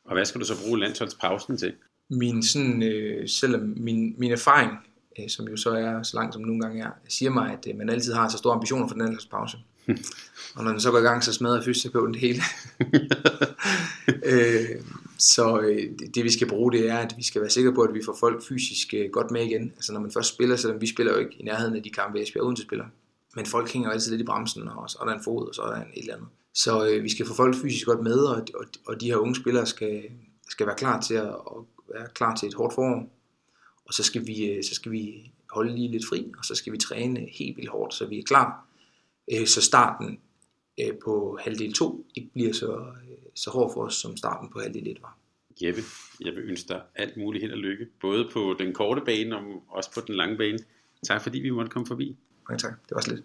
S1: Og hvad skal du så bruge landsholdspausen til?
S3: Min, sådan, øh, selvom min, min erfaring, øh, som jo så er så langt som nogle gange er, siger mig, at øh, man altid har så store ambitioner for den landsholdspause. [LAUGHS] og når den så går i gang, så smadrer fysioterapeuten det hele. [LAUGHS] øh, så øh, det, det vi skal bruge, det er, at vi skal være sikre på, at vi får folk fysisk øh, godt med igen. Altså når man først spiller, selvom vi spiller jo ikke i nærheden af de kampe, Esbjerg til spiller. Men folk hænger jo altid lidt i bremsen, og så er der en fod, og så er der en et eller andet. Så øh, vi skal få folk fysisk godt med, og, og, og de her unge spillere skal, skal være klar til at, at være klar til et hårdt forår. Og så skal vi, øh, så skal vi holde lige lidt fri, og så skal vi træne helt vildt hårdt, så vi er klar øh, så starten øh, på halvdel 2 ikke bliver så, øh, så hård for os, som starten på halvdel 1 var.
S1: Jeppe, jeg vil ønske dig alt muligt held og lykke, både på den korte bane og også på den lange bane. Tak fordi vi måtte komme forbi.
S3: Mange tak, det var så lidt.